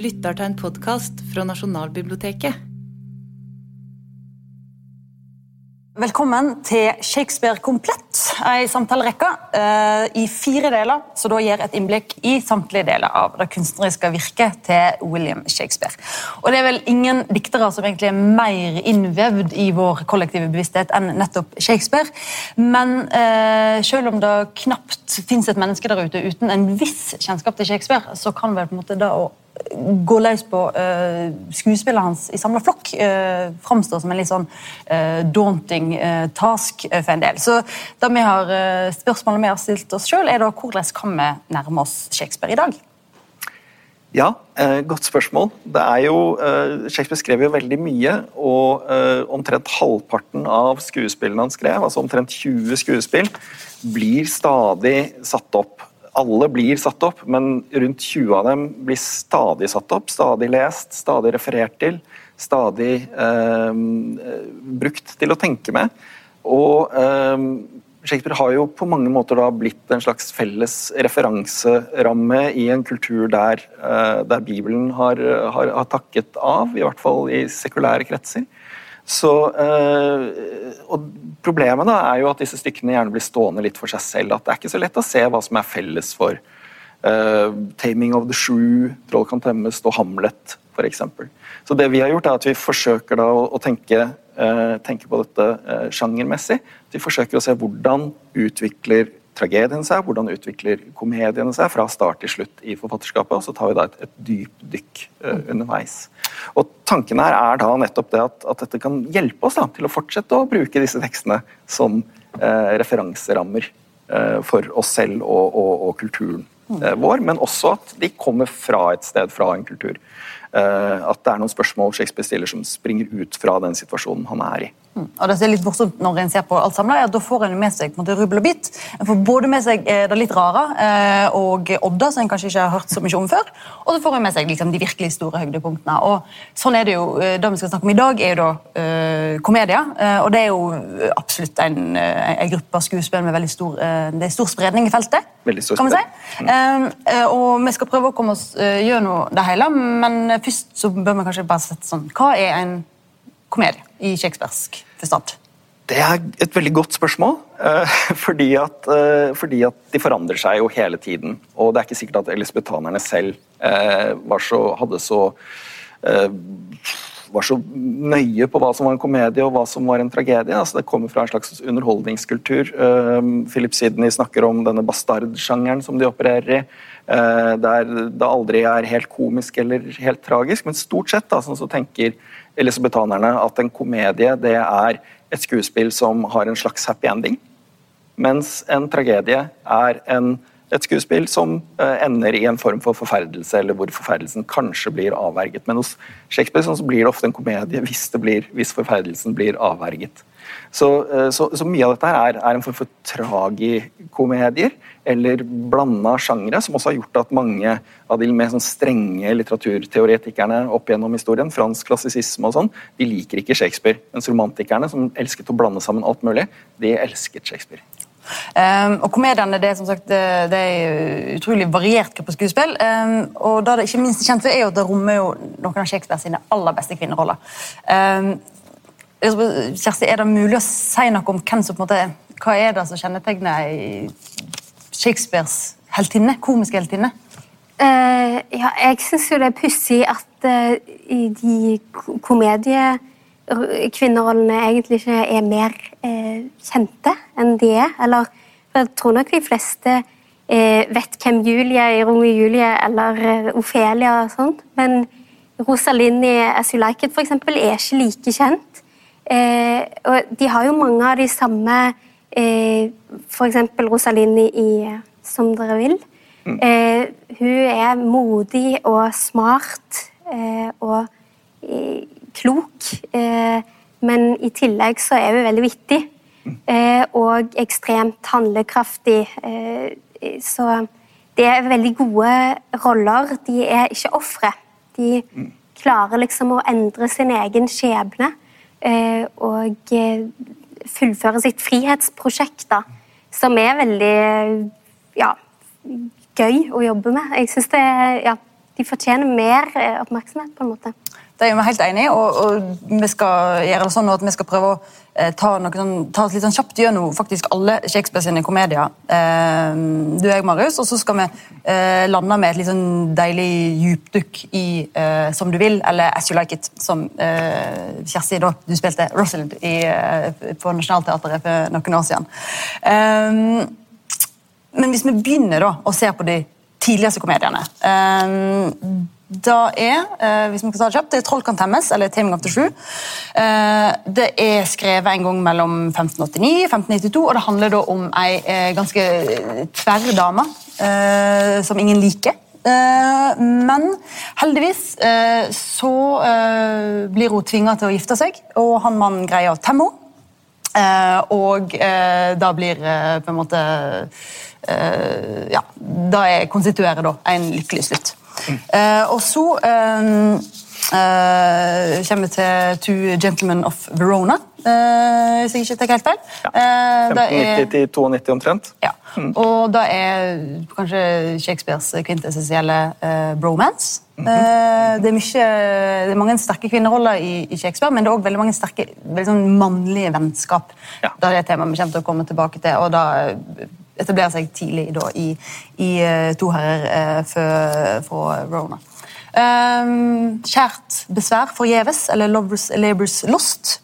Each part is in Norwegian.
lytter til en podkast fra Nasjonalbiblioteket. Velkommen til Shakespeare komplett, ei samtalerekke eh, i fire deler, så da gir et innblikk i samtlige deler av det kunstneriske virket til William Shakespeare. Og Det er vel ingen diktere som egentlig er mer innvevd i vår kollektive bevissthet enn nettopp Shakespeare. Men eh, selv om det knapt fins et menneske der ute uten en viss kjennskap til Shakespeare, så kan vel på en måte det å gå løs på uh, skuespillet hans i samla flokk uh, framstår som en litt sånn uh, daunting task for en del. Så da vi har, Spørsmålet vi har stilt oss sjøl, er da hvordan kan vi nærme oss Shakespeare i dag? Ja, godt spørsmål. Det er jo, Shakespeare skrev jo veldig mye, og omtrent halvparten av skuespillene han skrev, altså omtrent 20 skuespill, blir stadig satt opp alle blir satt opp, men rundt 20 av dem blir stadig satt opp, stadig lest, stadig referert til, stadig eh, brukt til å tenke med. Og eh, Shakespeare har jo på mange måter da blitt en slags felles referanseramme i en kultur der, eh, der Bibelen har, har, har, takket av, i hvert fall i sekulære kretser. Så, øh, og Problemet da er jo at disse stykkene gjerne blir stående litt for seg selv. At det er ikke så lett å se hva som er felles for uh, 'Taming of the Shrew', 'Troll kan temmes' og 'Hamlet' f.eks. Så det vi har gjort er at vi forsøker da å, å tenke, uh, tenke, på dette uh, sjangermessig. Vi forsøker å se hvordan utvikler tragedien seg, hvordan utvikler komediene seg fra start til slutt i forfatterskapet, og så tar vi da et, et dypt dykk uh, underveis. Og Tanken her er da nettopp det at, at dette kan hjelpe oss da, til å fortsette å bruke disse tekstene som uh, referanserammer uh, for oss selv og, og, og kulturen vår, men også at de kommer fra et sted, fra en kultur. at det er noen spørsmål Shakespeare stiller som springer ut fra den situasjonen han er i. Mm. Og det er litt morsomt når en ser på alt samla, ja, Da får en med seg på en måte, rubbel og bit. En får både med seg eh, det litt rare eh, og Odda, som en kanskje ikke har hørt så mye om før. Og så får en med seg liksom, de virkelig store høydepunktene. Og sånn er Det jo, eh, det vi skal snakke om i dag, er jo da eh, komedier. Eh, og det er jo absolutt en, en gruppe skuespill med veldig stor, det er stor spredning i feltet. Veldig stor kan vi si. Mm. og vi skal prøve å komme oss gjennom det hele, men først så bør vi kanskje bare sette sånn Hva er en komedie i shakespearsk forstand? Det er et veldig godt spørsmål. Eh, fordi at, eh, fordi at, de forandrer seg jo hele tiden. Og det er ikke sikkert at elisabethanerne selv eh, var så, hadde så var så nøye på hva som var en komedie og hva som var en tragedie. Altså, det kommer fra en slags underholdningskultur. Philip Sidney snakker om denne bastardsjangeren som de opererer i. Der det aldri er helt komisk eller helt tragisk, men stort sett da, sånn så tenker elisabetanerne at en komedie det er et skuespill som har en slags happy ending, mens en tragedie er en, et skuespill som uh, ender i en form for forferdelse, eller hvor forferdelsen kanskje blir avverget. Men hos Shakespeare så blir det ofte en komedie hvis, blir, hvis forferdelsen blir avverget. Så, eh, så, så, mye av dette her er, er en form for tragikomedier, eller blanda sjangre, som også har gjort at mange av de mer sånn strenge litteraturteoretikerne opp gjennom historien, fransk klassisisme og sånn, de liker ikke Shakespeare. Mens romantikerne, som elsket å blande sammen alt mulig, de elsket Shakespeare. Um, og Komediene det er som sagt, det er utrolig variert gruppe skuespill. Um, og det det ikke minst kjent for, er jo at det rommer jo noen av Shakespeare sine aller beste kvinneroller. Um, Kjersti, Er det mulig å si noe om hvem som på en måte, hva er det som kjennetegner Shakespeares heltinne, komiske heltinne? Uh, ja, jeg syns jo det er pussig at uh, de komediekvinnerollene egentlig ikke er mer eh, kjente enn de er. Eller jeg tror nok de fleste vet hvem Julie i Romeo Julie eller Ofelia og sånt, men Rosalind i As You Like It for eksempel, er ikke like kjent. Eh, og de har jo mange av de samme eh, F.eks. Rosalind i Som dere vil. Mm. Eh, hun er modig og smart eh, og eh, klok. Eh, men i tillegg så er hun veldig vittig. Mm. og ekstremt handlekraftig. så det er veldig gode roller. De er ikke ofre. De klarer liksom å endre sin egen skjebne. Eh, og eh, fullføre sitt frihetsprosjekt, da, som er veldig ja, gøy å jobbe med. Jeg syns det Ja, de fortjener mer eh, oppmerksomhet, på en måte. Det er vi helt enig i, og, og vi skal gjøre det sånn at vi skal prøve å eh, ta, noe sånn, ta litt sånn kjapt gjennom faktisk alle Shakespeare sine komedier. Eh, du og jeg, Marius, og så skal vi eh, lande med et litt sånn deilig djupdukk i eh, Som du vil, eller As You Like It, som eh, Kjersti, da du spilte Rosalind i, eh, på Nationaltheatret for noen år siden. Men hvis vi begynner da, å se på de tidligste komediene da er eh, hvis man kan ta det kjapt, det er 'Troll kan eller 'Taming of the Shrew'. Eh, det er skrevet en gang mellom 1589 og 1592, og det handler da om ei eh, ganske tverr dame som ingen liker. Men heldigvis så blir hun tvinga til å gifte seg, og han mannen greier å temme henne. Eh, og eh, da blir eh, på en måte Ja, da er konstituerer da en lykkelig slutt. Eh, og så eh, kommer til Two Gentlemen of Verona, uh, hvis jeg ikke tar helt feil. Uh, det er- 1590 til 92 omtrent. ja. Og da er kanskje Shakespeares kvintessensielle uh, bromance. Mhm. Eh, det, er mye, det er mange sterke kvinneroller i, i Shakespeare, men det er også veldig mange sterke veldig sånn mannlige vennskap. Ja. Da er det et tema vi kommer til å komme tilbake til. og da eh, etablerer seg tidlig da, i, i To herrer uh, for, for Rona. Um, kjært besvær forgjeves, eller lovers labours lost.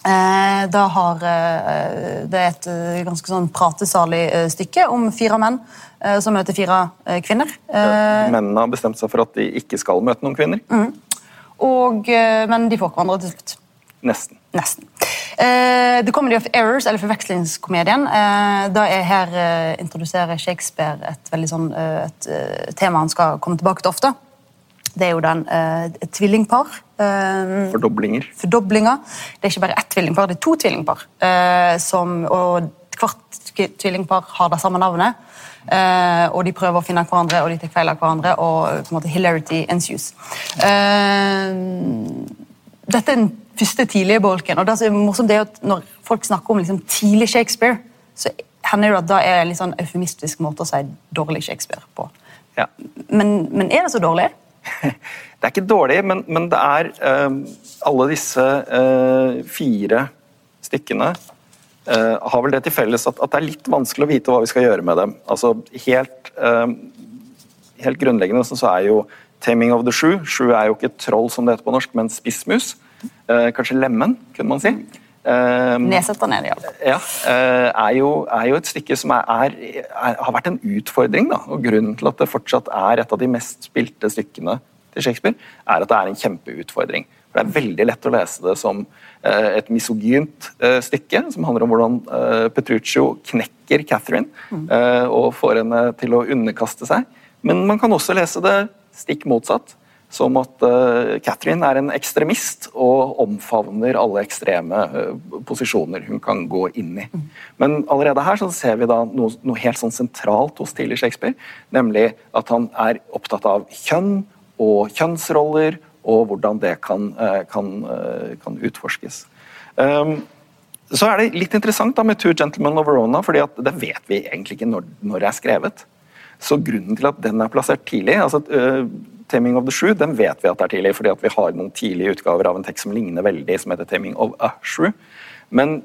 Eh, da har eh, Det er et eh, ganske sånn pratesalig eh, stykke om fire menn eh, som møter fire eh, kvinner. Eh, Mennene har bestemt seg for at de ikke skal møte noen kvinner. og, eh, men de får hverandre til slutt. Nesten. Nesten. Eh, The Comedy of Errors, eller Forvekslingskomedien, Uh, da er her uh, introduserer Shakespeare et veldig sånn et, tema han skal komme tilbake til ofte. Det er jo den et tvillingpar. Fordoblinger. fordoblinger. Det er ikke bare ett tvillingpar, det er to tvillingpar. Som, og hvert tvillingpar har det samme navnet. Uh, og de prøver å finne hverandre, og de tar feil av hverandre, og på en måte hilarity ensues. Uh, dette er den første tidlige bolken, og det som er morsomt er at når folk snakker om liksom, tidlig Shakespeare, så hender det at da er det litt sånn eufemistisk måte å si dårlig Shakespeare på. Ja. Men, men er det så dårlig? Det er ikke dårlig, men, men det er uh, alle disse uh, fire stykkene uh, har vel det til felles at, at det er litt vanskelig å vite hva vi skal gjøre med dem. Altså helt, helt grunnleggende så er jo 'Taming of the Shoe. Shoe er jo ikke troll som det heter på norsk, men spissmus. Eh, kanskje lemen, kunne man si. Eh, Nedsetter ned, ja. ja, eh, er jo, er jo et stykke som er, er, har vært en utfordring. Da. og Grunnen til at det fortsatt er et av de mest spilte stykkene til Shakespeare, er at det er en kjempeutfordring. For Det er veldig lett å lese det som eh, et misogynt eh, stykke, som handler om hvordan eh, Petruccio knekker Catherine eh, og får henne til å underkaste seg. Men man kan også lese det stikk motsatt som at uh, Catherine er en ekstremist og omfavner alle ekstreme uh, posisjoner hun kan gå inn i. Men allerede her ser vi noe, noe helt sånn sentralt hos tidlig Shakespeare, nemlig at han er opptatt av kjønn og kjønnsroller og hvordan det kan, uh, kan, kan utforskes. Um, så er det litt interessant da med Two Gentlemen of Verona, fordi det vet vi egentlig ikke når, når det er skrevet. Så grunnen til at den er plassert tidlig altså uh, Taming of the Shrew den vet vi at er tidlig, fordi at vi har noen tidlige utgaver av en tekst som ligner veldig, som heter Taming of a Shrew. Men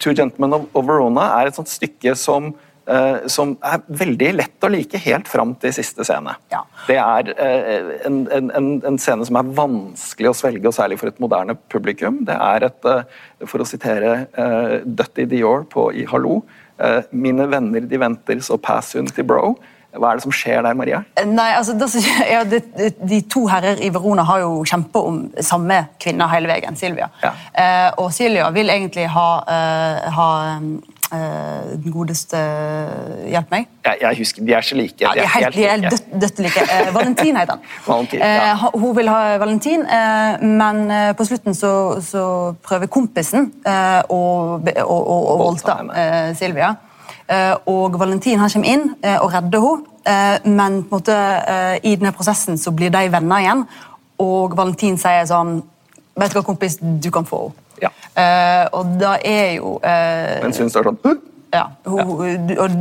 Two Gentlemen of, of Verona er et sånt stykke som, uh, som er veldig lett å like helt fram til siste scene. Ja. Det er uh, en, en, en, en scene som er vanskelig å svelge, og særlig for et moderne publikum. Det er et, for å sitere Dutty Dior på, i Hallo, mine venner de venter, så pass hun til bro. Hva er det som skjer der, Maria? Nei, altså, det, ja, det, De to herrer i Verona har jo kjempet om samme kvinne hele veien, Silvia. Ja. Eh, og Silvia vil egentlig ha, uh, ha Uh, den godeste Hjelp meg. Jeg, jeg husker, De er så like. Ja, de er helt, de er dødt, dødt like. Uh, Valentin heter han. Valentin, ja. Hun vil ha Valentin, men på slutten så, så prøver kompisen å, voldta Silvia. Eh, og Valentin han kommer inn eh, og redder henne, eh, men på en måte, i denne prosessen så blir de venner igjen. Og Valentin sier sånn Vet du hva, kompis, du kan få henne. Ja. Eh, og da er jo Men syns det er sånn Ja, hun, du, og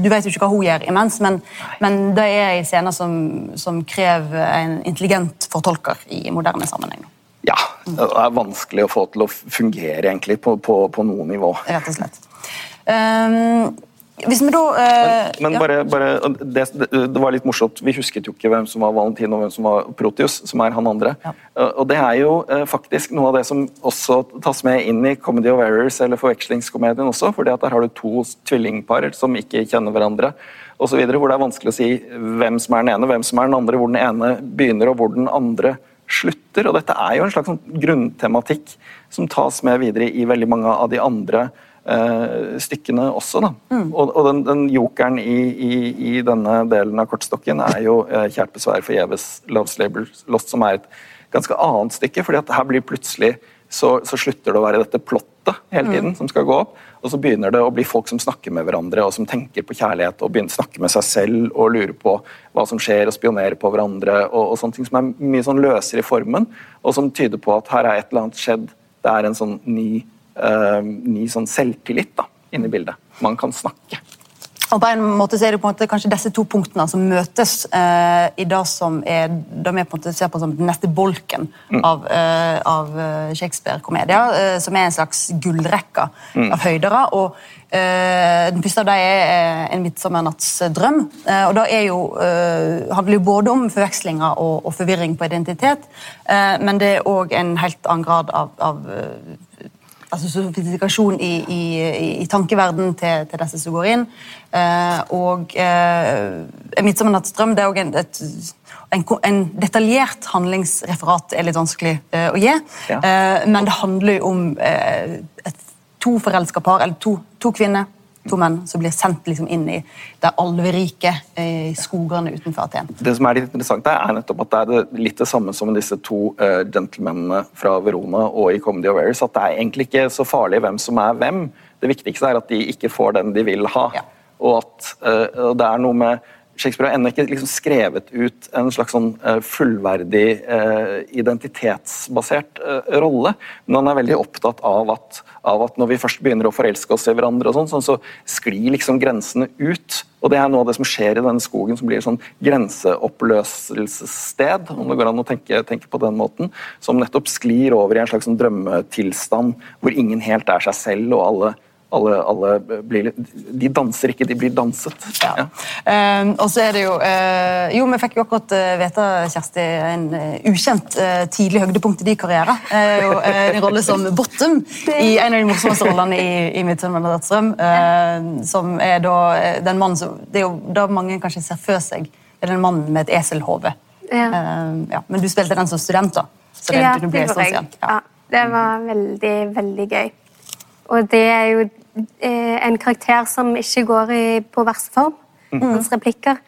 du vet jo ikke hva hun gjør imens, men, men det er en scene som, som krever en intelligent fortolker i moderne sammenheng. Ja. Det er vanskelig å få til å fungere egentlig på, på, på noe nivå. Rett og slett. Um, hvis vi da uh, Men, men bare, bare det, det, var litt morsomt. Vi husket jo ikke hvem som var Valentin og hvem som var Protius, som er han andre. Ja. Og det er jo uh, faktisk noe av det som også tas med inn i Comedy of Errors, eller forvekslingskomedien også, fordi at der har du to tvillingpar som ikke kjenner hverandre. Videre, hvor det er vanskelig å si hvem som er den ene, hvem som er den andre, hvor den ene begynner og hvor den andre slutter. og Dette er jo en slags sånn grunntematikk som tas med videre i veldig mange av de andre stykkene også. Mm. Og, og den, den, jokeren i, i, i, denne delen av kortstokken er jo eh, 'Kjært besvær forgjeves', 'Love's Label Lost', som er et ganske annet stykke. fordi at her blir plutselig så, så slutter det å være dette plottet hele tiden mm. som skal gå opp. Og så begynner det å bli folk som snakker med hverandre og som tenker på kjærlighet og begynner å snakke med seg selv og lurer på hva som skjer og spionerer på hverandre. og, og sånne ting Som er mye sånn løsere i formen, og som tyder på at her er et eller annet skjedd. Det er en sånn ny uh, ny sånn selvtillit da, inni bildet. Man kan snakke. Og på en måte så er det på en måte kanskje disse to punktene som møtes eh, i det som er det vi på en måte ser på som den neste bolken mm. av, eh, av Shakespeare-komedier, eh, som er en slags gullrekke mm. av høydere. og den første av dem er 'En midtsommernatts drøm'. og Det er jo, handler jo både om forvekslinger og, og forvirring på identitet, men det er òg en helt annen grad av, av altså sofistikasjon i, i, i tankeverden til, til, disse som går inn. Eh, og eh, 'Midtsommernattsdrøm' det er også en, et, en, en, detaljert handlingsreferat er litt vanskelig eh, å gi, ja. eh, men det handler jo om eh, et, to forelska par, eller to, to kvinner to menn som blir sendt liksom inn i det alverike i skogene utenfor Aten. Det som er litt interessant der, er nettopp at det er litt det samme som disse to uh, gentlemenene fra Verona og i Comedy of Errors, at det er egentlig ikke så farlig hvem som er hvem. Det viktigste er at de ikke får den de vil ha. Ja. Og at uh, det er noe med Shakespeare har ennå ikke liksom skrevet ut en slags sånn uh, fullverdig identitetsbasert rolle, men han er veldig opptatt av at av at når vi først begynner å forelske oss i hverandre, og sånn, sånn, så sklir liksom grensene ut. Og Det er noe av det som skjer i denne skogen, som blir et sånn grenseoppløselsessted, om det går an å tenke, tenke, på den måten, som nettopp sklir over i en slags sånn drømmetilstand hvor ingen helt er seg selv, og alle alle, alle, blir De danser ikke, de blir danset. Ja. Ja. Uh, og så er det jo uh, Jo, vi fikk jo akkurat uh, vite, Kjersti, en ukjent tidlig høydepunkt i din karriere. en rolle som Bottom i en av de morsomste rollene i, i 'Midtsøndag dødsdrøm'. som er da den mannen som Det er jo da mange kanskje ser før seg er den mannen med et eselhode. Ja. Men du spilte den som student, da? Så det, ja, det, ble det gjorde jeg. Ja. det var veldig, veldig gøy. Og det er jo en karakter som ikke går i, på verseform, mm. hans replikker.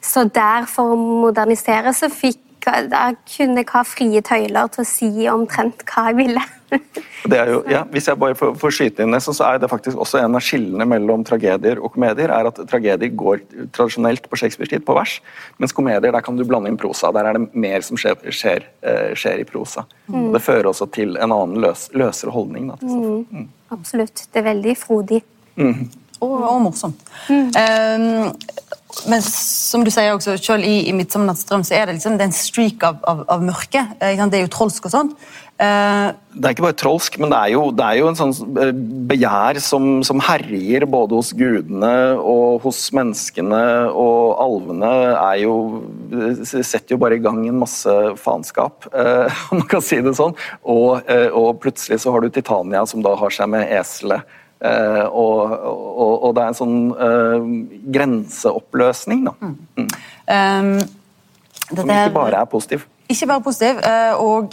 Så der, for å modernisere, så fikk da kunne jeg ha frie tøyler til å si omtrent hva jeg ville. jo, ja, hvis jeg bare får, får skyte inn det, så er det faktisk også en av skillene mellom tragedier og komedier. er at Tragedier går tradisjonelt på Shakespeares tid på vers, mens komedier der kan du blande inn prosa. Der er det mer som skjer, skjer, uh, skjer i prosa. Mm. Det fører også til en annen løs, løsere holdning. Da, mm. Mm. Absolutt. Det er veldig frodig. Mm. Og, og, morsomt. Um, men som du sier også, selv i, i 'Midtsommernattsdrøm' så er det liksom det er en streak av, av, av mørke. Det er jo trolsk og sånn. Uh, det er ikke bare trolsk, men det er jo, det er jo en sånn eh, begjær som, som, herjer både hos gudene og hos menneskene. Og alvene er jo setter jo bare i gang en masse faenskap, om man kan si det sånn. Og, og plutselig så har du Titania, som da har seg med eselet. Uh, og, og, og, det er en sånn uh, grenseoppløsning, da. Mm. Mm. Um, som ikke bare er positiv. Ikke bare positiv, uh, og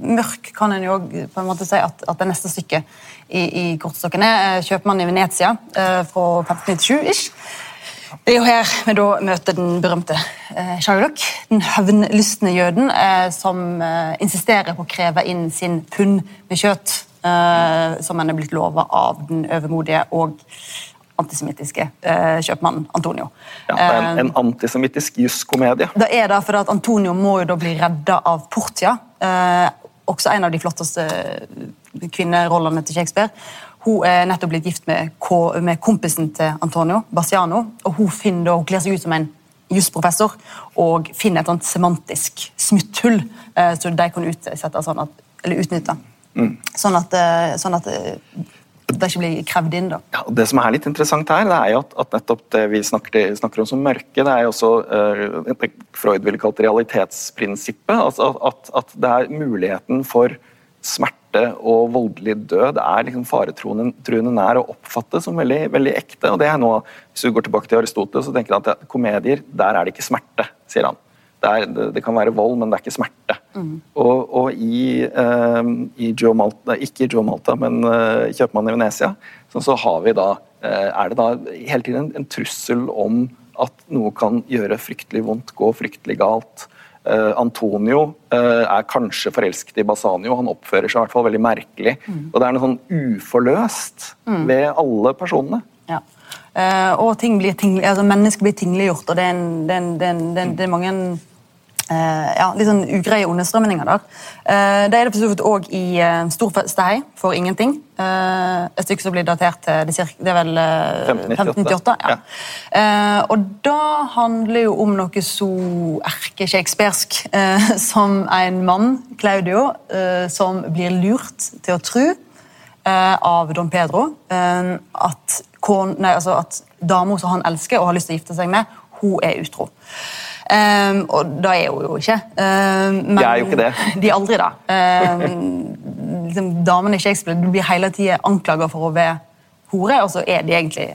mørk kan en jo på en måte si at, at det neste stykket i, i kortstokken er. 'Kjøpmannen i Venezia' fra 1597-ish. Det er jo her vi da møter den berømte eh, Shylock, den hevnlystne jøden som insisterer på å kreve inn sin pund med kjøtt som han er blitt lova av den overmodige og antisemittiske eh, kjøpmannen Antonio. Ja, det er En, eh, en antisemittisk juskomedie. Det er det, for at Antonio må jo da bli redda av Portia. Eh, også en av de flotteste kvinnerollene til Shakespeare. Hun er nettopp blitt gift med, med kompisen til Antonio, Bassiano. og Hun finner, hun kler seg ut som en jusprofessor og finner et sånt semantisk smutthull eh, så de kan utsette sånn at, eller utnytte. Mm. Sånn at, eh, sånn at eh, det ikke blir krevd inn. da. Ja, det som er litt interessant her, det er jo at, at nettopp det vi snakker, snakker, om som mørke, det er jo også uh, Freud ville kalt realitetsprinsippet. Altså at, at, det er muligheten for smerte og voldelig død er liksom faretruende nær å oppfatte som veldig, veldig ekte. og det er noe, Hvis du går tilbake til Aristoteles, så tenker han at komedier, der er det ikke smerte, sier han. Det, er, det, kan være vold, men det er ikke smerte. Mm. Og, og, i, uh, i Malta, ikke i Joe Malta, men uh, kjøpmannen i Venezia, så, så har vi da, uh, er det da hele tiden en, en trussel om at noe kan gjøre fryktelig vondt, gå fryktelig galt. Uh, Antonio uh, er kanskje forelsket i Basanio, han oppfører seg i hvert fall veldig merkelig. Mm. Og det er noe sånn uforløst mm. ved alle personene. Ja. Uh, og ting blir ting, altså mennesker blir tingliggjort, og det er, en, det er, en, det er, en, det er mange ja, litt sånn ugreie understrømninger der. Uh, det er det for så vidt òg i uh, Stor festehei for ingenting. et stykke som blir datert til det, det er vel 1598. Ja. ja. og da handler jo om noe så erke-shakespearsk som en mann, Claudio, som blir lurt til å tro av Don Pedro at, nei, altså at dama som han elsker og har lyst til å gifte seg med, hun er utro. Um, og da er hun jo ikke. Um, men de er jo ikke det. De er aldri det. Um, liksom, damene i Shakespeare blir hele tida anklaga for å være hore, og så er de egentlig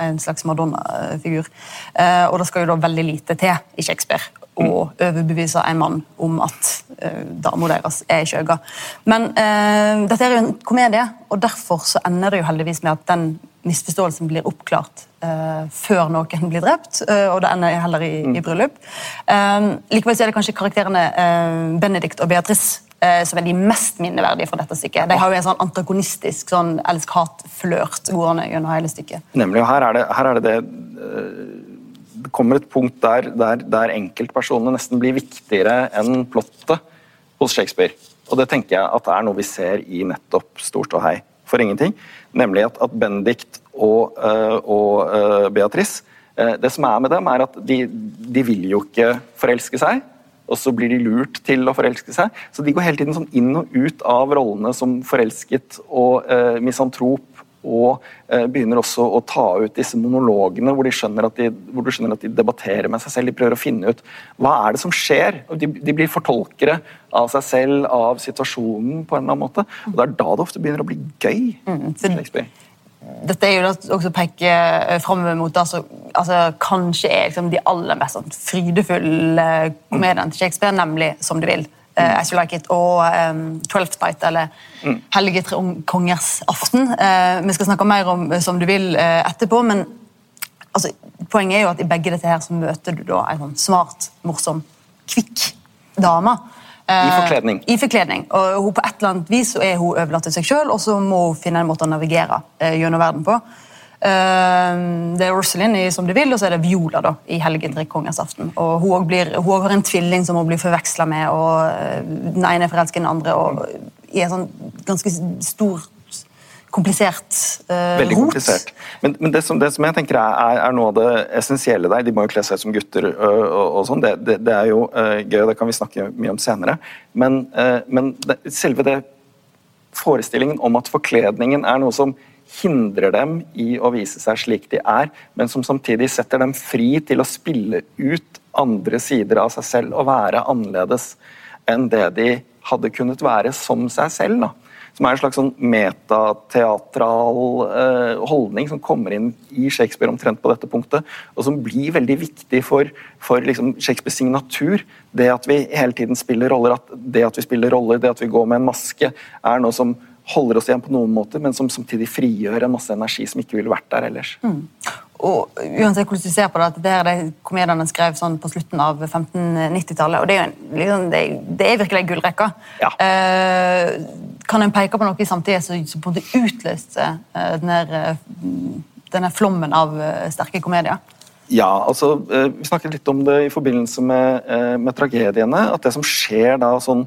en slags Madonna-figur. Uh, og det skal jo da veldig lite til i Shakespeare å mm. overbevise en mann om at uh, dama deres er skjøgga. Men uh, dette er jo en komedie, og derfor så ender det jo heldigvis med at den misforståelsen blir oppklart uh, før noen blir drept, uh, og det ender heller i, mm. i bryllup. Um, likevel så er det kanskje karakterene uh, Benedict og Beatrice som er de mest minneverdige fra dette stykket. De har jo en sånn antagonistisk sånn elsk-hat-flørt gående gjennom hele stykket. Nemlig, og her er det her er det, det, det kommer et punkt der, der, der enkeltpersonene nesten blir viktigere enn plottet hos Shakespeare. Og det tenker jeg at det er noe vi ser i nettopp Storståhei for ingenting. Nemlig at, at Benedikt og, uh, og uh, Beatrice uh, Det som er med dem, er at de, de, vil jo ikke forelske seg. Og så blir de lurt til å forelske seg. Så de går hele tiden sånn inn og ut av rollene som forelsket og misantrop og eh, begynner også å ta ut disse monologene hvor, de de, hvor, du skjønner at de debatterer med seg selv. De prøver å finne ut hva er det som skjer. De, de, blir fortolkere av seg selv, av situasjonen, på en eller annen måte. Og Det er da det ofte begynner å bli gøy. Mm, dette er jo også peker peke fram mot det som altså, kanskje er liksom, de aller mest sånn, frydefulle komediene til Shakespeare, nemlig 'Som du vil'. Uh, As You Like It og um, Twelfth Night, eller mm. Hellige kongers aften. Uh, vi skal snakke mer om som du vil uh, etterpå, men altså, poenget er jo at i begge dette her så møter du da en sånn smart, morsom, kvikk dame. I forkledning. I forkledning. Og hun, på et eller annet vis så er hun overlatt til seg sjøl, og så må hun finne en måte å navigere gjennom verden på. Ehm, det er Rosalind i Som du vil, og så er det Viola da, i Helgetrikkongens aften. Og hun, blir, hun har en tvilling som hun blir forveksla med, og eh, den ene er forelsket i den andre. og i en sånn ganske stor komplisert uh, Veldig komplisert. Men, men det, som, det, som, jeg tenker er, er, noe av det essensielle der De må jo kle seg ut som gutter uh, og, og sånn. Det, det, det, er jo uh, gøy, og det kan vi snakke mye om senere. Men, men selve det forestillingen om at forkledningen er noe som hindrer dem i å vise seg slik de er, men som samtidig setter dem fri til å spille ut andre sider av seg selv og være annerledes enn det de hadde kunnet være som seg selv. Da. Som er en slags sånn metateatral eh, holdning som kommer inn i Shakespeare omtrent på dette punktet, og som blir veldig viktig for, for liksom Shakespeares signatur. Det at vi hele tiden spiller roller, at det at vi spiller roller, det at vi går med en maske, er noe som holder oss igjen på noen måter, men som samtidig frigjør en masse energi som ikke ville vært der ellers. Mm. Og uansett hvordan du ser på Det det er de komediene skrev sånn på slutten av 1590-tallet. og Det er en, liksom, det det er virkelig gullrekka. Ja. Eh, kan en peke på noe i samtidig som, som på en måte utløste eh, denne, eh, denne, flommen av eh, sterke komedier? Ja, altså, eh, Vi snakket litt om det i forbindelse med, med tragediene. At det som skjer da sånn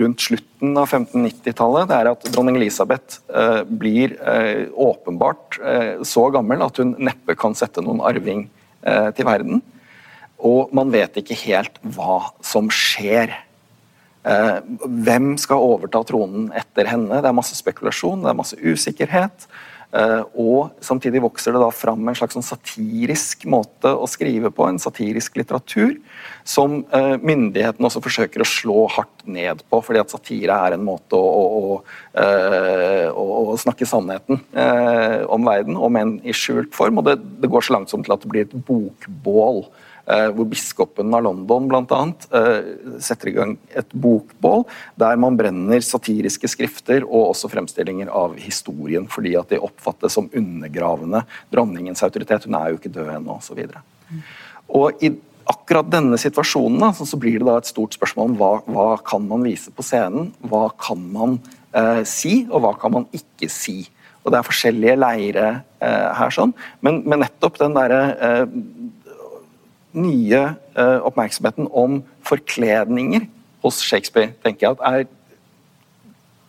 rundt slutten av 1590-tallet, det er at dronning Elisabeth eh, blir eh, åpenbart eh, så gammel at hun neppe kan sette noen arving til verden. Og man vet ikke helt hva som skjer. Hvem skal overta tronen etter henne? Det er masse spekulasjon, det er masse usikkerhet. Eh, og samtidig vokser det da fram en slags sånn satirisk måte å skrive på, en satirisk litteratur, som eh, myndighetene også forsøker å slå hardt ned på, fordi at satire er en måte å, å, å, å snakke sannheten om verden, om en i skjult form. Og det, det går så langt som til at det blir et bokbål Eh, hvor biskopen av London bl.a. Eh, setter i gang et bokbål der man brenner satiriske skrifter og også fremstillinger av historien, fordi at de oppfattes som undergravende dronningens autoritet. Hun er jo ikke død ennå, osv. Og i akkurat denne situasjonen da, så blir det da et stort spørsmål om hva, hva kan man vise på scenen, hva kan man eh, si, og hva kan man ikke si. Og Det er forskjellige leire eh, her, sånn, men, men nettopp den derre eh, nye uh, oppmerksomheten om forkledninger hos Shakespeare tenker jeg at er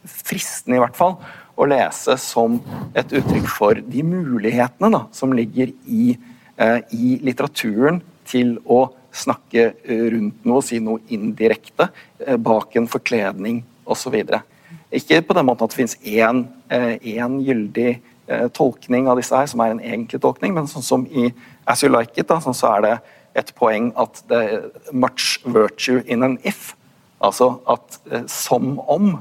fristende, i hvert fall, å lese som et uttrykk for de mulighetene da, som ligger i, uh, i, litteraturen til å snakke rundt noe, si noe indirekte, uh, bak en forkledning osv. Ikke på den måten at det finnes én, én gyldig tolkning av disse her, som er en egentlig tolkning, men sånn som i As You Like It, da, sånn så er det et poeng at det er much virtue in an if. Altså at eh, som om,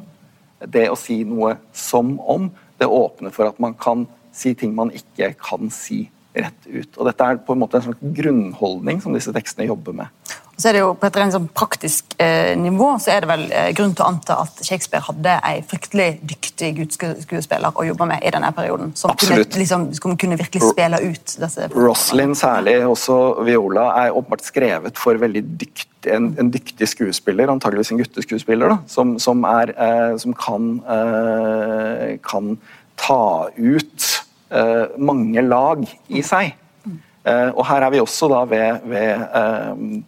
det å si noe som om, det åpner for at man kan si ting man ikke kan si rett ut. Og Dette er på en måte en slags grunnholdning som disse tekstene jobber med. Og så er det jo På et rent sånn praktisk eh, nivå så er det vel eh, grunn til å anta at Shakespeare hadde en fryktelig dyktig gudsskuespiller å jobbe med i denne perioden. Som kunne, liksom, som kunne, virkelig spille ut disse Roslyn særlig, også Viola, er åpenbart skrevet for dyktig, en, en, dyktig skuespiller, antageligvis en gutteskuespiller, da, som, som, er, eh, som kan, eh, kan ta ut mange lag i seg. Eh, og her er vi også da ved, ved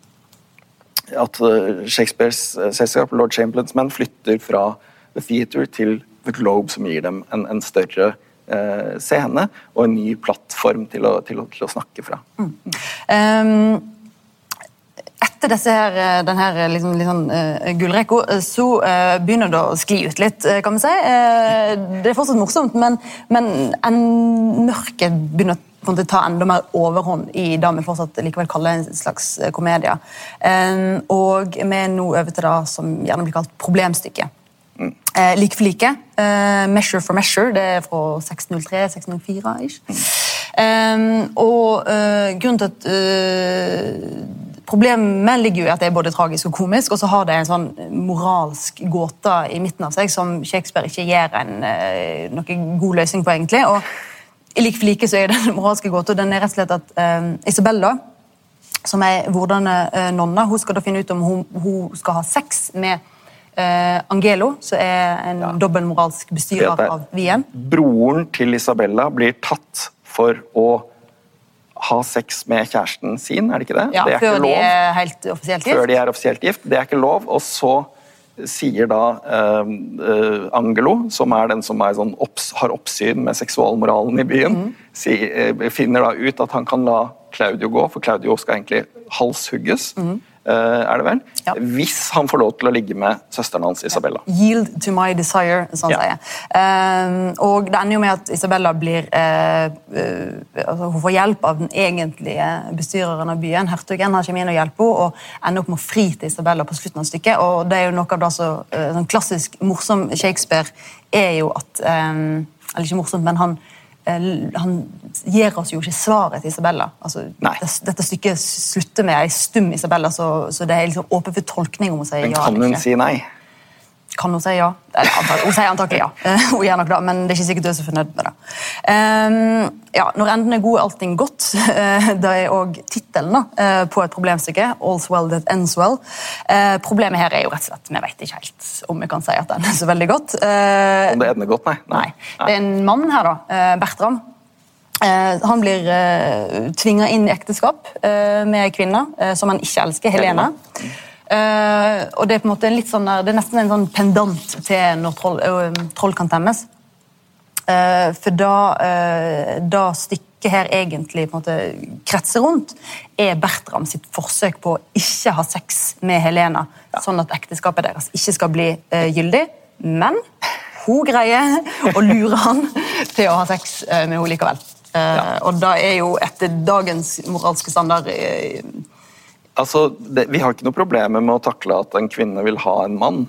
at eh, Shakespeares eh, selskap, Lord Chamberlains menn, flytter fra The Theatre til The Globe, som gir dem en, en større eh, scene og en ny plattform til å, til å, til å snakke fra. Mm. Um, etter disse her, eh, denne liksom, liksom, uh, gullrekka, så begynner det å skli ut litt, kan vi si. Det er fortsatt morsomt, men, men en mørket begynner å ta enda mer overhånd i det vi fortsatt likevel kaller en slags eh, komedie. Og vi er nå over til det som gjerne blir kalt problemstykket. Mm. Like for like. Uh, measure for measure. Det er fra 603-604. Mm. Um, og grunnen til at Problemet ligger jo i at det er både tragisk og komisk, og så har det en sånn moralsk gåte i midten av seg som Shakespeare ikke gir en, noen god løsning på, egentlig. og i like for like så er den moralske gåta den er rett og slett at uh, Isabella, som er vordende uh, nonne, hun skal da finne ut om hun, hun skal ha sex med uh, Angelo, som er en ja. dobbeltmoralsk bestyrer av Wien. Broren til Isabella blir tatt for å ha sex med kjæresten sin, er det ikke det? Ja, det før de er helt offisielt gift. Før de er offisielt gift. Det er ikke lov. Og så sier da eh, eh, Angelo, som er den som er sånn opps, har oppsyn med seksualmoralen i byen, mm. si, eh, finner da ut at han kan la Claudio gå, for Claudio skal egentlig halshugges. Mm. Eh, er det vel? Ja. Hvis han får lov til å ligge med søsteren hans Isabella. Yield to my desire, sånn ja. sier. Um, og det ender jo med at Isabella blir uh, uh, altså Hun får hjelp av den egentlige bestyreren av byen. Hertugen har ikke inn å hjelpe henne, og ender opp med å fri til Isabella på slutten av stykket. og det er jo noe av det så, uh, sånn klassisk morsom Shakespeare er jo at um, Eller ikke morsomt, men han Eh, han gir oss jo ikke svaret til Isabella. Altså, dette, dette, stykket slutter med ei stum Isabella, så, så det er liksom åpent for tolkning om sier ja. Men kan hun si nei? Kan hun si ja? Antak, hun sier antakelig ja. hun gjør nok det, Men det er ikke sikkert hun er så fornøyd med det. Um, ja, Når enden er god, er allting godt. det er òg tittelen uh, på et problemstykke. All's well that ends well. Uh, problemet her er jo rett og slett vi vet ikke helt om vi kan si at den er så veldig godt. Uh, om det ender godt, nei. nei. nei. Det er en mann her, da. Bertram. han blir uh, tvinga inn i ekteskap med ei kvinne som han ikke elsker, Helene. Helene. Eh, og det er på en måte litt sånn der, det er nesten en sånn pendant til når troll, eh, troll kan temmes. Uh, for da, da stykket her egentlig på en måte kretser rundt, er Bertram sitt forsøk på å ikke ha sex med Helena, sånn at ekteskapet deres ikke skal bli gyldig. Men hun greier å lure han til å ha sex med henne likevel. Ja. Og da er jo etter dagens moralske standard Altså, det, Vi har ikke noe problemer med å takle at en kvinne vil ha en mann.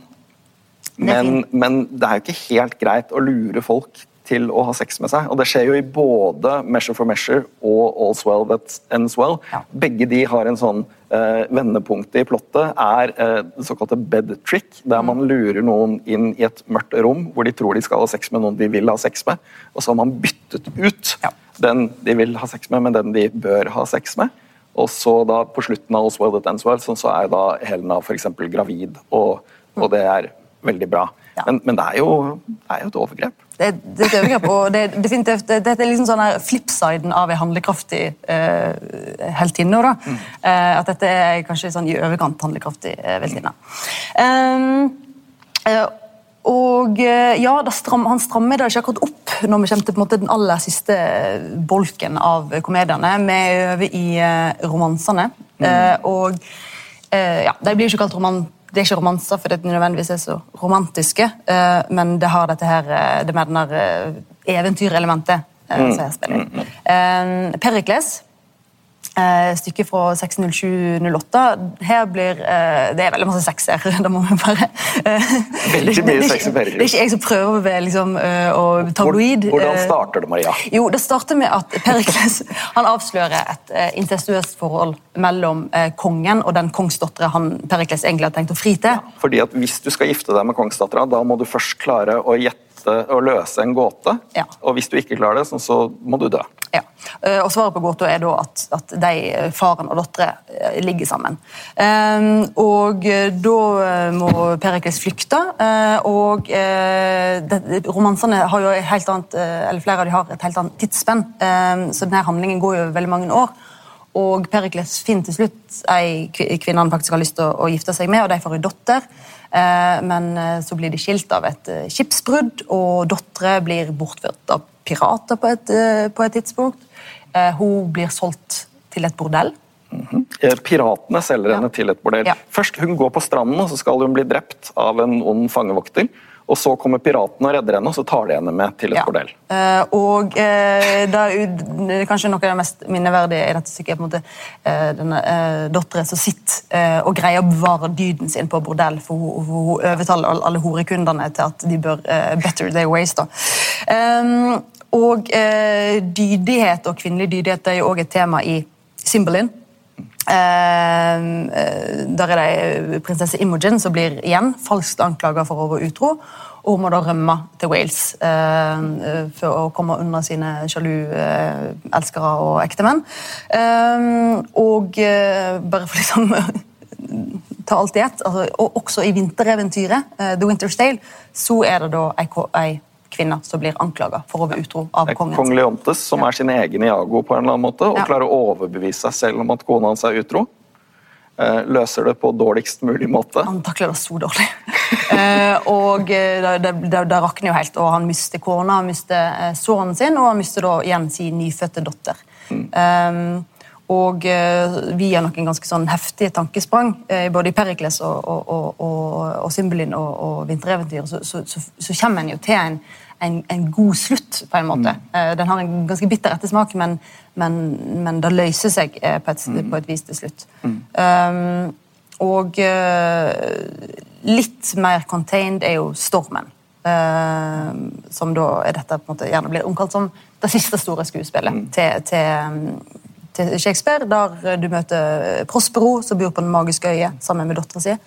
Men, men det er jo ikke helt greit å lure folk til å ha sex med seg. Og det skjer jo i både Measure for Measure og All's Well That Ends Well. Ja. Begge de har en sånn eh, vendepunktet i plottet er eh, det såkalte bed trick, der man lurer noen inn i et mørkt rom hvor de tror de skal ha sex med noen de vil ha sex med, og så har man byttet ut Ja. den de vil ha sex med, med den de bør ha sex med. Og så da på slutten av Oswald at Enswell så, er da Helena f.eks. gravid, og, og det er veldig bra. Ja. Men, men det, er jo, det er jo et overgrep. Det, det er et overgrep, og det, definitivt, det, er liksom sånn her flipsiden av en handlekraftig eh, heltinne. da. Eh, at dette er kanskje sånn i overkant handlekraftig eh, heltinne. Um, eh, og eh, ja, stram, Han strammer det ikke akkurat opp når vi kommer til måte, den aller siste bolken av komediene. Vi er over i uh, romansene. Eh, og uh, ja, De blir ikke kalt roman det er ikke romanser fordi de nødvendigvis er så romantiske, men det har dette her, det med den der eventyrelementet eh, som jeg spiller i. Eh, Perikles, stykket fra 607-08. Her blir eh, Det er veldig masse sex her, det må vi bare eh, Veldig mye er ikke- Det er ikke jeg som prøver å være liksom, eh, tabloid. Hvordan eh, starter det, Maria? jo, Det starter med at Perikles han avslører et eh, incestuøst forhold mellom eh, kongen og den kongsdattera han Perikles egentlig har tenkt å fri til. Fordi at Hvis du skal gifte deg med kongsdattera, da må du først klare å gjette og løse en gåte. Ja. Og hvis du ikke klarer det, så- så må du dø. Ja. Eh, Og Svaret på gåta er da at, at de, eh, faren og dattera eh, ligger sammen. Og Da må Perikles flykte. og Romansene har jo et helt annet, eller flere av de har et helt annet tidsspenn, så denne handlingen går jo over veldig mange år. Og Perikles finner til slutt ei kvinne han faktisk har lyst til å, å gifte seg med, og de får en datter. Eh, men eh, så blir de skilt av et eh, skipsbrudd, og dattera blir bortført av pirater på et, på et tidspunkt. Hun blir solgt til et bordell. Eh, Piratene selger henne til et bordell. Ja. Først Hun går på stranden, og så skal hun bli drept av en ond fangevokter. Og Så kommer piratene og redder henne, og så tar de henne med til et Ja. bordell. Uh, og uh, er kanskje noe av det mest minneverdige i dette stykket er på en måte uh, denne uh, datteren som sitter og greier å bevare dyden sin på bordell, for hun, hun, hun overtaler alle, alle horekundene til at de bør better their ways. da. Um, og dydighet og kvinnelig dydighet er jo også et tema i Cymbeline. Eh, eh, der er det prinsesse Imogen som blir igjen falskt anklaga for å være utro. Og hun må da rømme til Wales eh, eh, for å komme unna sine sjalu eh, elskere og ektemenn. Eh, og bare for liksom ta alt i ett, altså, og også i vintereventyret, eh, The Winter's Tale, så er det da ei, ei kvinne som blir anklaga for å være utro av Det er kongen. kong Leontes, som er sin egen Iago på en eller annen måte, og Ja. klarer å overbevise seg selv om at kona hans er utro. Eh, Løser det på dårligst mulig måte. Han takler det så dårlig. Eh, og da det, rakner jo helt, og han mister kona, han mister eh, sønnen sin, og han mister da igjen sin nyfødte datter. Eh, og eh, via noen ganske sånn heftige tankesprang, eh, både i Perikles og, og, og, og, Cymbeline og, og Vintereventyr, så, så, så, så kommer en jo til en, en, en god slutt, på en måte. Eh, den har en ganske bitter ettersmak, men, men, men det løser seg på, et, på et vis til slutt. Um, og eh, litt mer contained er jo Stormen. eh, som da er dette på en måte gjerne blir omkalt som det siste store skuespillet til, til, til Shakespeare. Der du møter Prospero, som bor på Den magiske øye sammen med dattera si.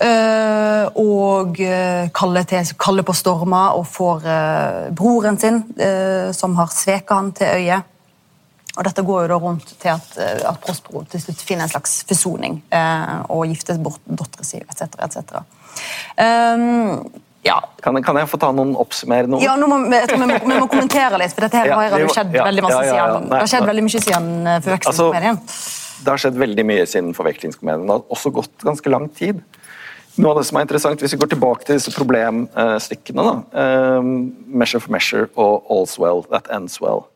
Uh, og uh, kaller, til, kaller på stormer og får uh, broren sin, uh, som har sveket han til øyet. Og dette går jo da rundt til at, eh, at Prospero til slutt finner en slags forsoning eh, og gifter bort dattera si, etc. etc. ja. Kan, kan jeg få ta noen oppsummerende ord? ja, må, jeg tror vi, må, vi må kommentere litt, for dette her Ja, har jo skjedd ja, veldig masse siden. Nei, det har skjedd veldig mye siden forvekslingskomedien. Altså, det har skjedd veldig mye siden forvekslingskomedien. Det har også gått ganske lang tid. Noe av det som er interessant, Hvis vi går tilbake til disse problemstykkene, da, um, Measure for Measure og All's Well That Ends Well,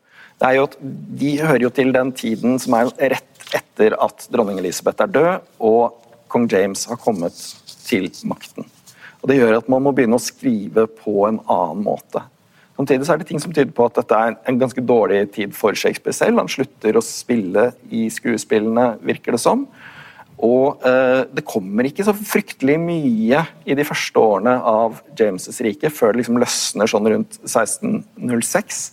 det er jo at De hører jo til den tiden som er rett etter at dronning Elisabeth er død og kong James har kommet til makten. Og Det gjør at man må begynne å skrive på en annen måte. Samtidig er det ting som tyder på at dette er en ganske dårlig tid for Shakespeare selv. Han slutter å spille i skuespillene, virker det som. Og eh, det kommer ikke så fryktelig mye i de første årene av James' rike, før det liksom løsner sånn rundt 1606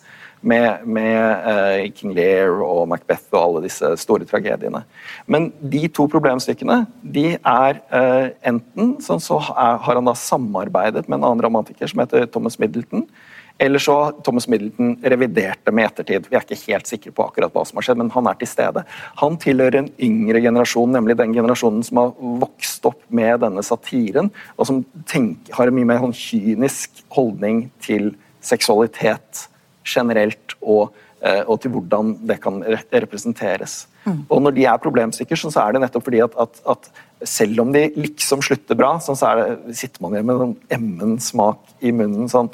med, med uh, King Lear og Macbeth og alle disse store tragediene. Men de to problemstykkene de er uh, enten sånn så er, har han da samarbeidet med en annen romantiker som heter Thomas Middleton, eller så Thomas Middleton revidert det med ettertid. Vi er ikke helt sikre på akkurat hva som har skjedd, men han er til stede. Han tilhører en yngre generasjon, nemlig den generasjonen som har vokst opp med denne satiren, og som tenker, har en mye mer sånn kynisk holdning til seksualitet generelt, og, eh, og til hvordan det kan representeres. Mm. Og Når de er problemstykker, så er det nettopp fordi at, at, at selv om de liksom slutter bra, så det, sitter man igjen med en emmen smak i munnen. sånn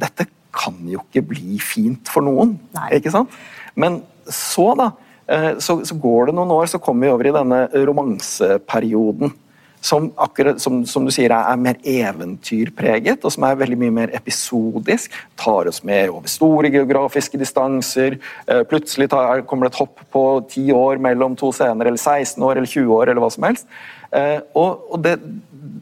dette kan jo ikke bli fint for noen. Nei. ikke sant? Men så, da, eh, så, så, går det noen år, så kommer vi over i denne romanseperioden. Som, akkurat, som, som du sier er, mer eventyrpreget, og som er veldig mye mer episodisk. Tar oss med over store geografiske distanser. Eh, plutselig tar, kommer det et hopp på 10 år mellom to scener, eller 16 år eller 20 år, eller hva som helst. Eh, og, og det,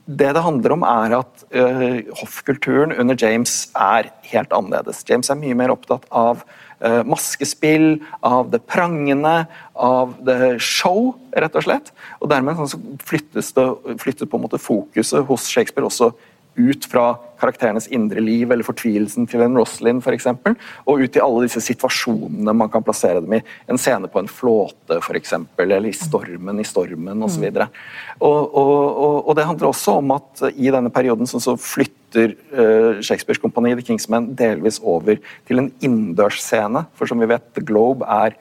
det det handler om, er at uh, hoffkulturen under James er helt annerledes. James er mye mer opptatt av uh, maskespill, av det prangende, av det show, rett og slett. Og dermed så flyttes, det, flyttes på en måte fokuset hos Shakespeare også ut fra karakterenes indre liv eller fortvilelsen til en Roslyn f.eks. Og ut i alle disse situasjonene man kan plassere dem i. En scene på en flåte for eksempel, eller i stormen i stormen osv. Og, og, og, og det handler også om at i denne perioden så flytter uh, Shakespeares kompani The Kingsmen delvis over til en innendørsscene. For som vi vet, The Globe er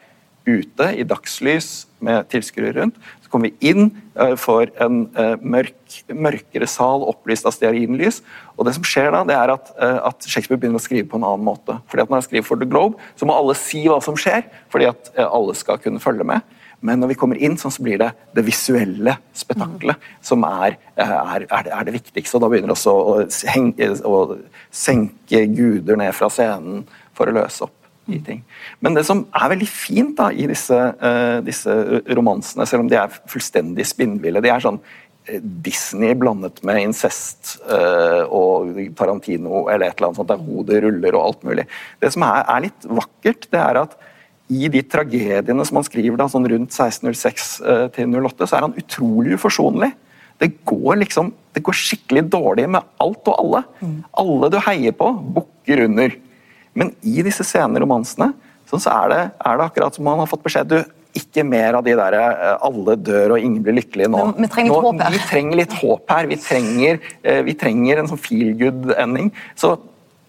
ute i dagslys med tilskuere rundt. Så kommer vi inn uh, for en uh, mørk, mørkere sal opplyst av stearinlys. Og det som skjer da, det er at, uh, at, Shakespeare begynner å skrive på en annen måte. Fordi at Når han skriver for The Globe, så må alle si hva som skjer, fordi at alle skal kunne følge med. Men når vi kommer inn, så blir det det visuelle spetakkelet mm. som er, er, er, det, viktigste. og Da begynner også å, henge, å senke guder ned fra scenen for å løse opp i ting. Men det som er veldig fint da, i disse, uh, disse, romansene, selv om de er fullstendig spinnville De er sånn uh, Disney blandet med incest uh, og Tarantino eller et eller annet sånt der hodet ruller og alt mulig. Det som er, er, litt vakkert, det er at i de tragediene som han skriver da, sånn rundt 1606 til 08, så er han utrolig uforsonlig. Det går liksom, det går skikkelig dårlig med alt og alle. Mm. Alle du heier på, bukker under. Men i disse senere romansene så er det, er det akkurat som man har fått beskjed du, ikke mer av de der eh, alle dør og ingen blir lykkelige nå. Vi trenger litt håp her. Vi trenger litt håp her. Vi trenger, eh, vi trenger en sånn feel good-ending. Så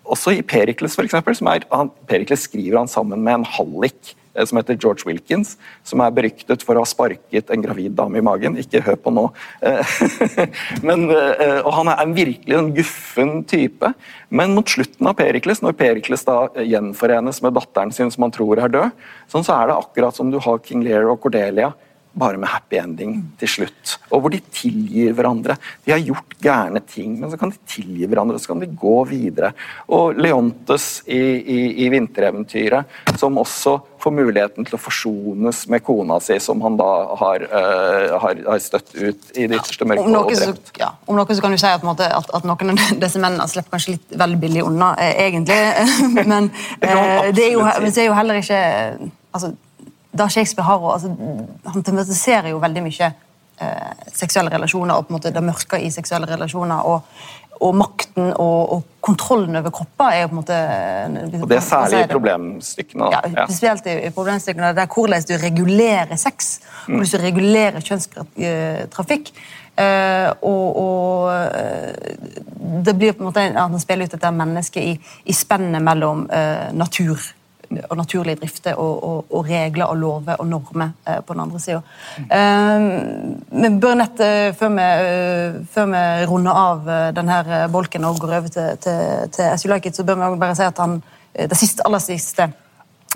også i Perikles, for eksempel, som er, han, Perikles skriver han sammen med en hallik som heter George Wilkins, som er beryktet for å ha sparket en gravid dame i magen. Ikke hør på nå. Eh, men, eh, og han er virkelig en guffen type. Men mot slutten av Perikles, når Perikles da gjenforenes med datteren sin som han tror er død, sånn så er det akkurat som du har King Lear og Cordelia bare med happy ending til slutt. Og hvor de tilgir hverandre. De har gjort gærne ting, men så kan de tilgi hverandre, og så kan de gå videre. Og Leontes i, i, i vintereventyret, som også får muligheten til å forsones med kona si, som han da har, uh, har, har støtt ut i det ytterste mørket og drept. Ja, om noe så kan du si at, måte, at, at, noen av disse mennene slipper kanskje litt veldig billig unna, eh, egentlig. men eh, det, er jo, men det er jo heller ikke altså, da Shakespeare har altså, Han tematiserer jo veldig mye eh, seksuelle relasjoner og på en måte det mørke i seksuelle relasjoner. og, og makten og, og, kontrollen over kropper er jo på en måte Og Det er særlig i problemstykkene. Ja, spesielt i, i problemstykkene. Er hvordan du regulerer sex, hvordan du regulerer kjønnstrafikk. Uh, og, og uh, det blir på en måte at han spiller ut dette mennesket i, i spennet mellom uh, natur og naturlig drifte og, og, og regler og lover og normer eh, på den andre sida. vi bør nett, eh, før, vi, eh, før vi runder av eh, denne bolken og går over til, til, til SU Like It, så bør vi også bare si at han, det siste, aller siste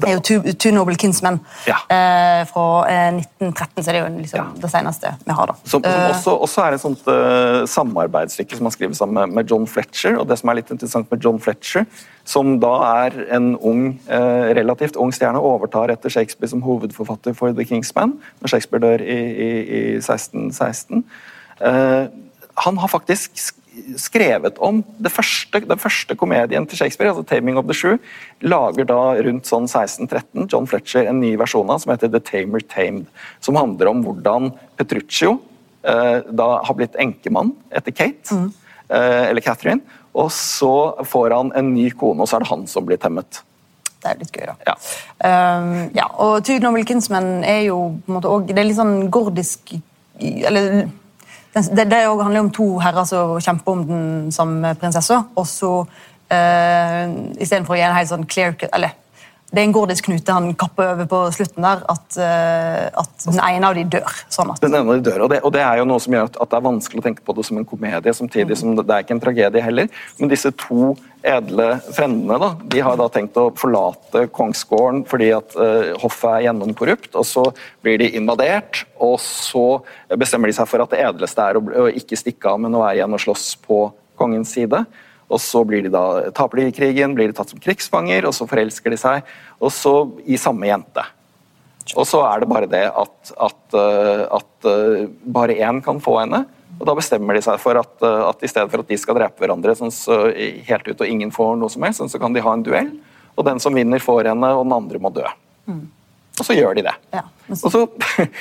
det er jo Two, two Noble Kinsmen Ja. eh, fra eh, 1913, så det er jo liksom Ja. det seneste vi har. da. Som, som Eh, også, også er et sånt uh, samarbeidsstykke som han skriver sammen med, med John Fletcher. og det som er litt interessant med John Fletcher, som da er en ung, eh, relativt ung stjerne, overtar etter Shakespeare som hovedforfatter for The Kingsman, når Shakespeare dør i, i, i 1616. Eh, han har faktisk sk- skrevet om det første, den første komedien til Shakespeare, altså 'Taming of the Shrew', lager da rundt sånn 1613 John Fletcher en ny versjon av som heter 'The Tamer Tamed', som handler om hvordan Petruccio eh, da har blitt enkemann etter Kate, eh, eller Catherine, og så får han en ny kone, og så er det han som blir temmet. Det er litt gøy, da. Ja. Um, ja, og Two Noble Kinsmen er jo på en måte også, Det er litt sånn gordisk Eller det, det handler om to herrer som kjemper om den samme prinsessa, og så uh, istedenfor å gi en helt sånn clear cut Eller det er en gordisk knute han kapper over på slutten der, at, eh, at den ene av de dør. sånn at Den ene av de dør, og det, og det er jo noe som gjør at, at det er vanskelig å tenke på det som en komedie, samtidig som det, det er ikke en tragedie heller. Men disse to edle frendene da, de har da tenkt å forlate kongsgården fordi at uh, hoffet er gjennomkorrupt, og så blir de invadert, og så bestemmer de seg for at det edleste er å, å ikke stikke av, men å være igjen og slåss på kongens side. Og så de da, taper de krigen, blir de tatt som krigsfanger, og så forelsker de seg og så i samme jente. Og så er det bare det at, at, eh, at eh, bare én kan få henne. Og da bestemmer de seg for at, eh, at i stedet for at de skal drepe hverandre sånn så, helt ut og ingen får noe som helst, sånn så kan de ha en duell. Og den som vinner, får henne, og den andre må dø. Og så gjør de det. Ja, Og så,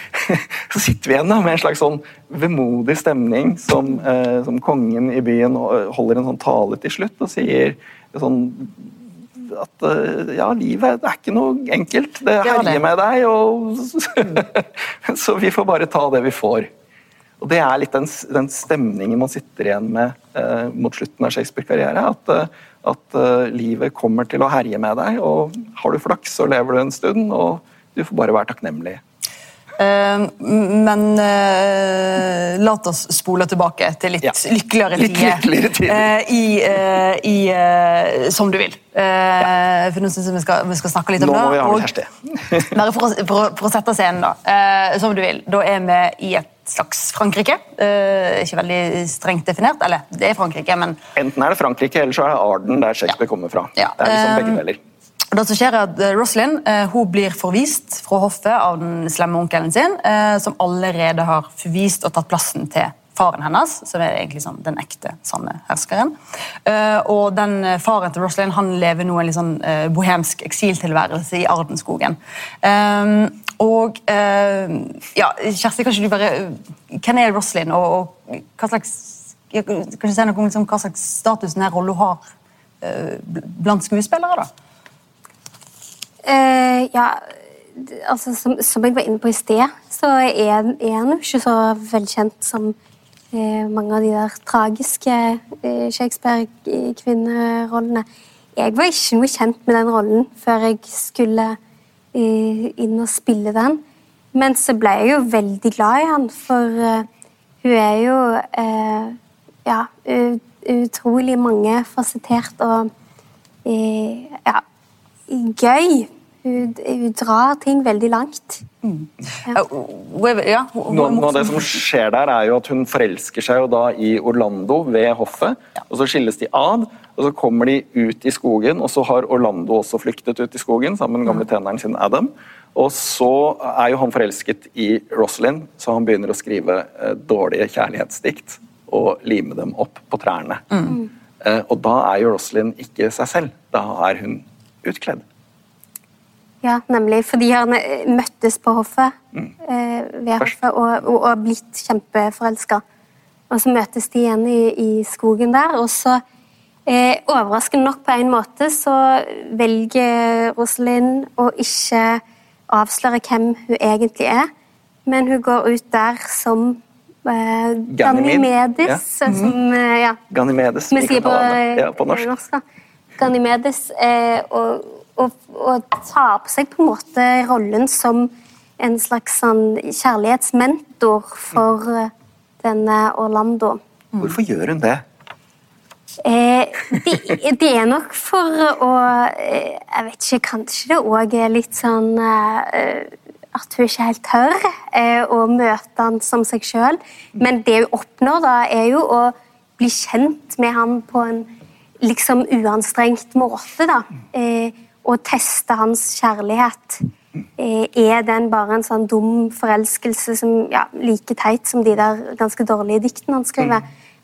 så sitter vi igjen da med en slags sånn vemodig stemning som, eh, som kongen i byen holder en sånn tale til slutt og sier sånn at eh, ja, livet er ikke noe enkelt. Det det. herjer med deg, og så vi får bare ta det vi får. Og Det er litt den, den stemningen man sitter igjen med eh, mot slutten av Shakespeare-karriere. At, eh, at uh, livet kommer til å herje med deg, og har du flaks, så lever du en stund, og du får bare være takknemlig. Eh, men uh, la oss spole tilbake til litt Ja. lykkeligere Litt tider. Eh, I, eh, i eh, Som du vil. Ja. For nå syns jeg vi skal, vi skal snakke litt om Nå det. må vi ha og- Kjersti. Bare for, for, for å sette scenen, da. Eh, som du vil. Da er vi i et slags Frankrike. Eh, ikke veldig strengt definert. Eller, det er Frankrike, men Enten er det Frankrike, eller så er det Arden, der Shakespeare Ja. kommer fra. Det er liksom begge eh, deler. Og det som skjer er at eh, Rosalind eh, hun blir forvist fra hoffet av den slemme onkelen sin, eh, som allerede har forvist og tatt plassen til faren hennes, som er egentlig sånn den ekte, sanne herskeren. Og den Faren til Rosalind han lever nå en litt sånn bohemsk eksiltilværelse i Ardenskogen. Og ja, Kjersti, kanskje du bare Hvem er Rosalind, og, og hva slags Kan du si noe om liksom, hva slags status denne rollen har blant skuespillere? da? Eh, ja, altså som, som jeg var inne på i sted, så er, han jo ikke så velkjent som eh, mange av de der tragiske eh, Shakespeare-kvinnerollene. Jeg var ikke noe kjent med den rollen før jeg skulle inn og spille den. Men så ble jeg jo veldig glad i han, for hun er jo ja, utrolig mange fasettert og ja, gøy. Hun, hun drar ting veldig langt. Ja, er- ja, hun- hun er Noe, av det som skjer der, er jo at hun forelsker seg jo da i Orlando ved hoffet. og Så skilles de ad, og så kommer de ut i skogen, og så har Orlando også flyktet ut i skogen sammen med den gamle tjeneren sin Adam. Og så er jo han forelsket i Rosalind, så han begynner å skrive eh, dårlige kjærlighetsdikt og lime dem opp på trærne. Eh, og da er jo Rosalind ikke seg selv. Da er hun utkledd. Ja, nemlig. Fordi han eh, møttes på hoffet, eh, ved hoffet og, og, og blitt kjempeforelska. Og så møtes de igjen i, i skogen der, og så eh, Overraskende nok på en måte så velger Rosalind å ikke avsløre hvem hun egentlig er, men hun går ut der som eh, mm -hmm. som eh, ja, Ganymedes. vi sier på, ja, på norsk. da. Ganymedes. Eh, og, og, og tar på seg på en måte rollen som en slags sånn kjærlighetsmentor for eh, denne Orlando. Hvorfor gjør hun det? Eh, det, de er nok for å eh, Jeg vet ikke, kanskje det òg er litt sånn eh, At hun ikke helt tør eh, å møte han som seg sjøl. Men det hun oppnår, da, er jo å bli kjent med han på en liksom uanstrengt måte. da. Eh, og teste hans kjærlighet. Eh, er den bare en sånn dum forelskelse som ja, like teit som de der ganske dårlige diktene han skriver?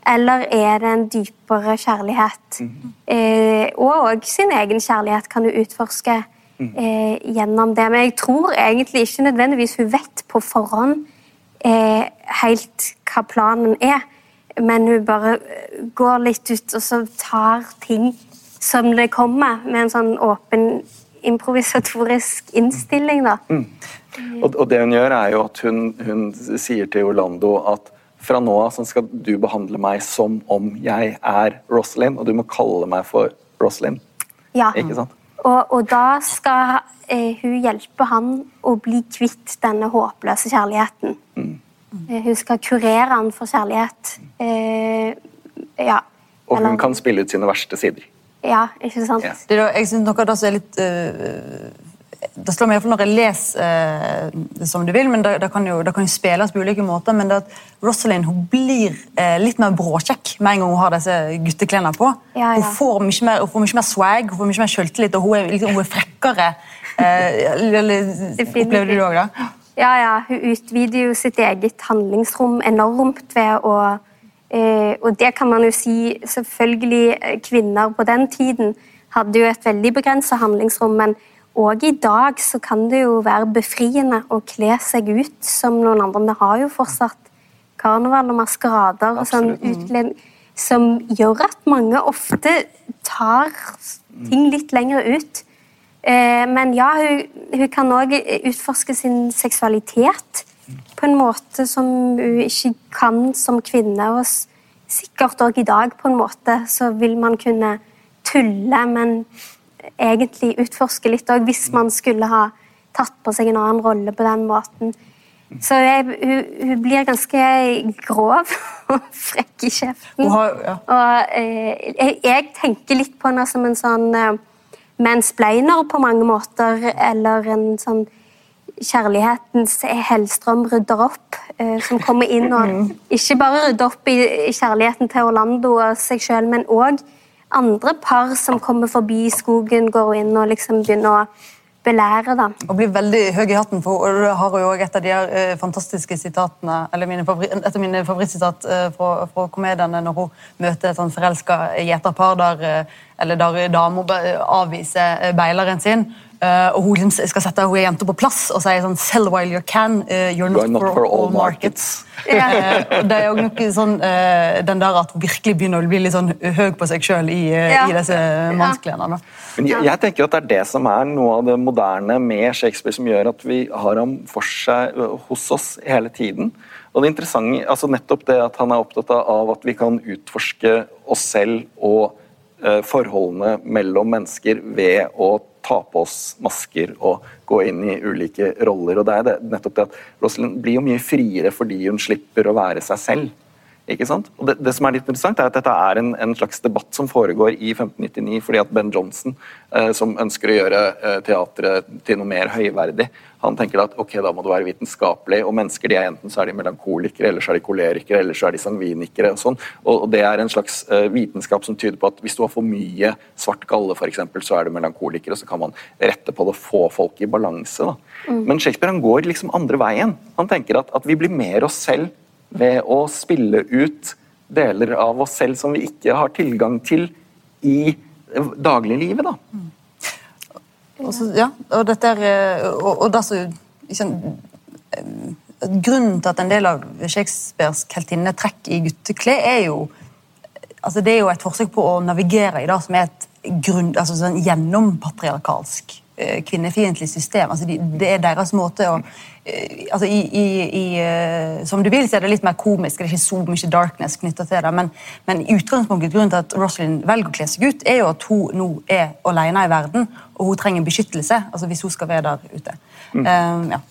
Eller er det en dypere kjærlighet? Eh, og òg sin egen kjærlighet kan du utforske eh, gjennom det. Men jeg tror egentlig ikke nødvendigvis hun vet på forhånd eh, helt hva planen er. Men hun bare eh, går litt ut og så tar ting som det kommer, med en sånn åpen improvisatorisk innstilling. da. Og, og det hun gjør, er jo at hun, hun sier til Orlando at fra nå av så skal du behandle meg som om jeg er Rosalind, og du må kalle meg for Rosalind. Ja. Ikke sant? Og, og da skal eh, hun hjelpe han å bli kvitt denne håpløse kjærligheten. Mm. hun skal kurere han for kjærlighet. Eh, ja. Og hun kan spille ut sine verste sider. Ja, ikke sant? Ja. Det jeg synes noe av det som er litt øh, Det slår meg i hvert fall når jeg leser øh, det som du vil, men det, det, kan jo, det kan jo spilles på ulike måter. Men det at Rosalind hun blir litt mer bråkjekk med en gang hun har disse gutteklærne på. Ja, ja. Hun, får mye mer, hun får mye mer swag, hun får mye mer selvtillit, og hun er, liksom, hun er frekkere. Eh. Opplever du det òg, da? Ja, ja. Hun utvider jo sitt eget handlingsrom enormt ved å eh, Og det kan man jo si Selvfølgelig, eh, kvinner på den tiden hadde jo et veldig begrenset handlingsrom, men òg i dag så kan det jo være befriende å kle seg ut som noen andre. Vi har jo fortsatt karneval og maskerader og sånn utlending, som gjør at mange ofte tar ting litt lenger ut. Eh, Men ja, hun, hun kan òg utforske sin seksualitet på en måte som hun ikke kan som kvinne. Og sikkert òg i dag på en måte så vil man kunne tulle, men egentlig utforske litt òg hvis man skulle ha tatt på seg en annen rolle på den måten. Så jeg, hun, hun blir ganske grov og frekk i kjeften. Oha, ja. Og eh, jeg, jeg tenker litt på henne som en sånn eh, mansplainer på mange måter, eller en sånn kjærlighetens Hellstrøm rydder opp, eh, som kommer inn og ikke bare rydder opp i, kjærligheten til Orlando og seg sjøl, men òg andre par som kommer forbi skogen, går inn og liksom begynner å belære. da. Og blir veldig høy i hatten for og har jo et av de her, eh, fantastiske sitatene, eller mine et av mine favorittsitat eh, fra, fra komediene når hun møter et sånn forelska gjeterpar der, eh, eller der dama avviser beileren sin. Eh, og hun liksom skal sette hun jenta på plass og sier sånn Sell while you can, uh, you're not, not for all markets. Eh, og det er jo noe sånn, eh, den der at hun virkelig begynner å bli litt sånn høy på seg sjøl i, Ja. i disse mannsklærne. Men jeg, jeg tenker at det er det som er noe av det moderne med Shakespeare som gjør at vi har ham for seg hos oss hele tiden. Og det interessante, altså nettopp det at han er opptatt av at vi kan utforske oss selv og forholdene mellom mennesker ved å ta på oss masker og gå inn i ulike roller. Og det er det, nettopp det at Rosalind blir jo mye friere fordi hun slipper å være seg selv. Ikke sant? Og det, det som er litt interessant er at Dette er en, en slags debatt som foregår i 1599 fordi at Ben Johnson, eh, som ønsker å gjøre eh, teatret til noe mer høyverdig, han tenker at ok, da må det være vitenskapelig, og mennesker de er enten så er de melankolikere, eller så er de kolerikere, eller så er de sangvinikere. Og sånn. Og, og det er en slags eh, vitenskap som tyder på at hvis du har for mye svart galle, for eksempel, så er du melankoliker, og så kan man rette på det og få folk i balanse. Da. Men Shakespeare han går liksom andre veien. Han tenker at, at vi blir mer oss selv ved å spille ut deler av oss selv som vi ikke har tilgang til i dagliglivet. da. Og så, ja, og dette er, eh, og, og det som eh, Grunnen til at en del av Shakespeares heltinnetrekk i gutteklær er jo altså Det er jo et forsøk på å navigere i det som er et grunn, altså sånn gjennompatriarkalsk kvinnefiendtlig system. Altså, de, det er deres måte å eh, altså, i, i, i, eh, Som du vil, så er det litt mer komisk, det er ikke så mye darkness knytta til det. Men, men utgangspunktet, grunnen til at Rosalind velger å kle seg ut, er jo at hun nå er alene i verden, og hun trenger beskyttelse altså hvis hun skal være der ute. Um, ja.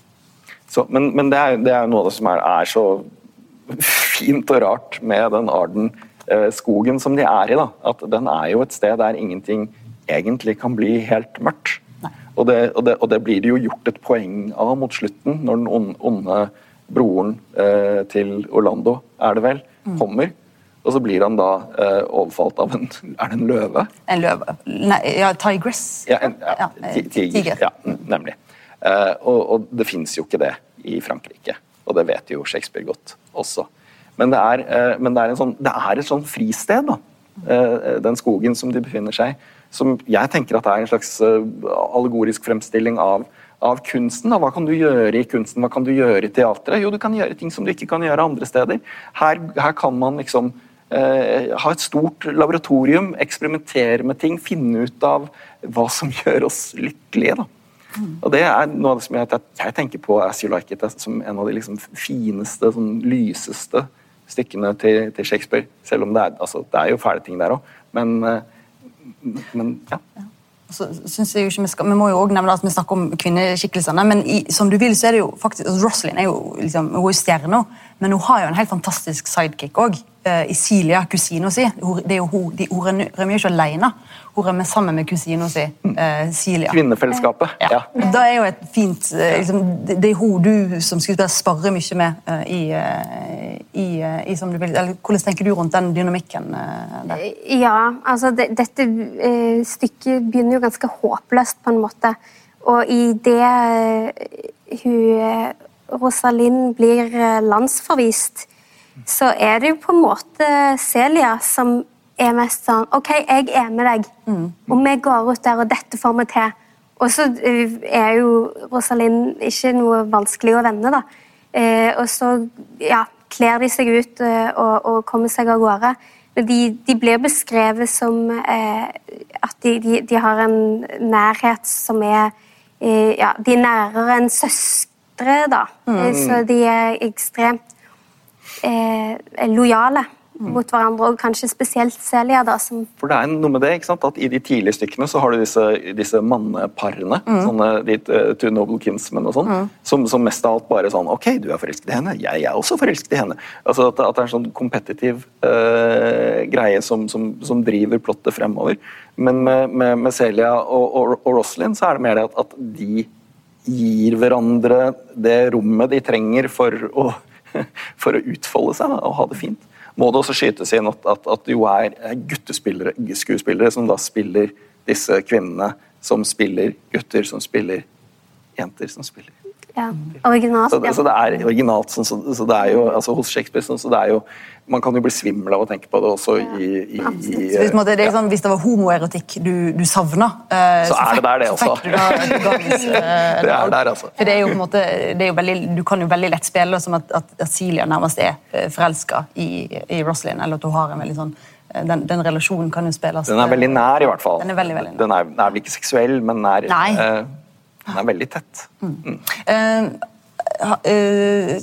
Så, men, men det, er, det er noe av det som er, er så fint og rart med den Arden eh, skogen som de er i. da, At den er jo et sted der ingenting egentlig kan bli helt mørkt. Og det, og, det, og det, blir det jo gjort et poeng av mot slutten, når den onde, broren eh, til Orlando, er det vel, mm. kommer. Og så blir han da eh, overfalt av en Er det en løve? En løve. Nei, ja, tigress. Ja, en, ja, tiger. tiger. Ja, nemlig. Eh, og, og, det fins jo ikke det i Frankrike, og det vet jo Shakespeare godt også. Men det er, eh, men det er, sånn, er et sånn fristed, da. Eh, den skogen som de befinner seg i som jeg tenker at er en slags eh, allegorisk fremstilling av, av kunsten. Da. Hva kan du gjøre i kunsten, hva kan du gjøre i teatret? Jo, du kan gjøre ting som du ikke kan gjøre andre steder. Her, her kan man liksom eh, ha et stort laboratorium, eksperimentere med ting, finne ut av hva som gjør oss lykkelige. da. Og Det er noe av det som jeg, jeg, tenker på As You Like It som en av de liksom fineste, sånn lyseste stykkene til, til, Shakespeare. Selv om det er, altså, det er jo fæle ting der òg. Men eh, men ja. Så synes jeg jo ikke Vi skal, vi må jo også nevne at vi snakker om kvinneskikkelsene, men i, som du vil så er det jo faktisk, altså Roslyn er jo liksom, hun er stjerna, men hun har jo en helt fantastisk sidekick òg. Uh, Isilia, kusina si. Det er jo hun, de, hun rømmer jo ikke alene. Hun rømmer sammen med kusina si, uh, Silia. Kvinnefellesskapet. Ja. ja. Da er jo et fint uh, liksom, det, det, er hun du som skuespiller sparrer mye med i, i, i, som du vil. Eller, Hvordan tenker du rundt den dynamikken der? Ja, altså det, dette stykket begynner jo ganske håpløst, på en måte. Og i det hun Rosalind blir landsforvist så er det jo på en måte Celia som er mest sånn OK, jeg er med deg, mm. og vi går ut der, og dette får vi til. Og så eh, er jo Rosalind ikke noe vanskelig å vende, da. Eh, og så ja, kler de seg ut eh, og, og, kommer seg av gårde. Men de, de blir beskrevet som eh, at de, de, de, har en nærhet som er eh, Ja, de er nærere enn søstre, da. Mm. Så de er ekstremt eh, lojale mm. mot hverandre, og kanskje spesielt Celia. da, som... For det er noe med det, ikke sant? at I de tidlige stykkene så har du disse, disse manneparene, mm. sånne de, uh, Two Noble Kinsmen og sånn, mm. som, som, mest av alt bare sånn OK, du er forelsket i henne, jeg er også forelsket i henne. Altså At, at det er en sånn kompetitiv uh, greie som, som, som, driver plottet fremover. Men med, med, med Celia og, og, og, Roslyn så er det mer det at, at de gir hverandre det rommet de trenger for å for å utfolde seg og ha det fint. Må det også skytes inn at, at, at det jo er skuespillere som da spiller disse kvinnene, som spiller gutter, som spiller jenter, som spiller ja, originalt. Så, så, det er originalt. Så, så, det er jo, altså Hos Shakespeare sånn, så det er jo man kan jo bli svimmel av å tenke på det også i, i, i hvis, måte, det er sånn, hvis det var homoerotikk du, du savna, uh, så, er det der, det også. Da, eh, det er der, altså. For det er jo på en måte, det er jo veldig, Du kan jo veldig lett spille som at, at, at Celia nærmest er eh, forelska i, i Roslyn, eller at hun har en veldig sånn eh, den, den, relasjonen kan jo spilles Den er veldig nær, i hvert fall. Den er veldig, veldig nær. Den er, er vel ikke seksuell, men nær. Nei. Eh, den er veldig tett. Mm. Mm. Uh, uh,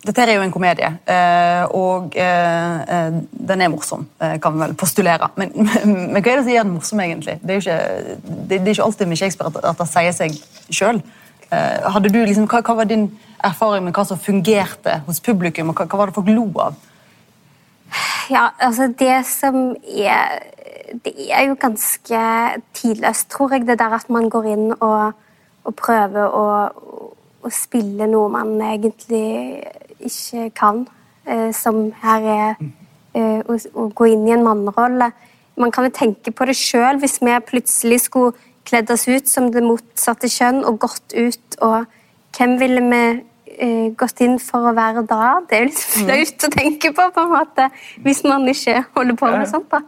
dette er jo en komedie, eh, og eh, den er morsom, kan vi vel postulere. Men, men, hva er det som gjør den morsom, egentlig? Det er jo ikke, det, er ikke alltid med Shakespeare at, at det sier seg sjøl. Liksom, hva, hva, var din erfaring med hva som fungerte hos publikum, og hva, hva var det folk lo av? Ja, altså Det som er Det er jo ganske tidløst, tror jeg, det der at man går inn og, og prøver å, å spille noe man egentlig ikke kan, eh, som her er eh, å, å gå inn i en mannerolle. Man kan jo tenke på det sjøl hvis vi plutselig skulle kledd oss ut som det motsatte kjønn og gått ut, og hvem ville vi eh, gått inn for å være da? Det er jo litt flaut å tenke på, på en måte, hvis man ikke holder på med sånt. da.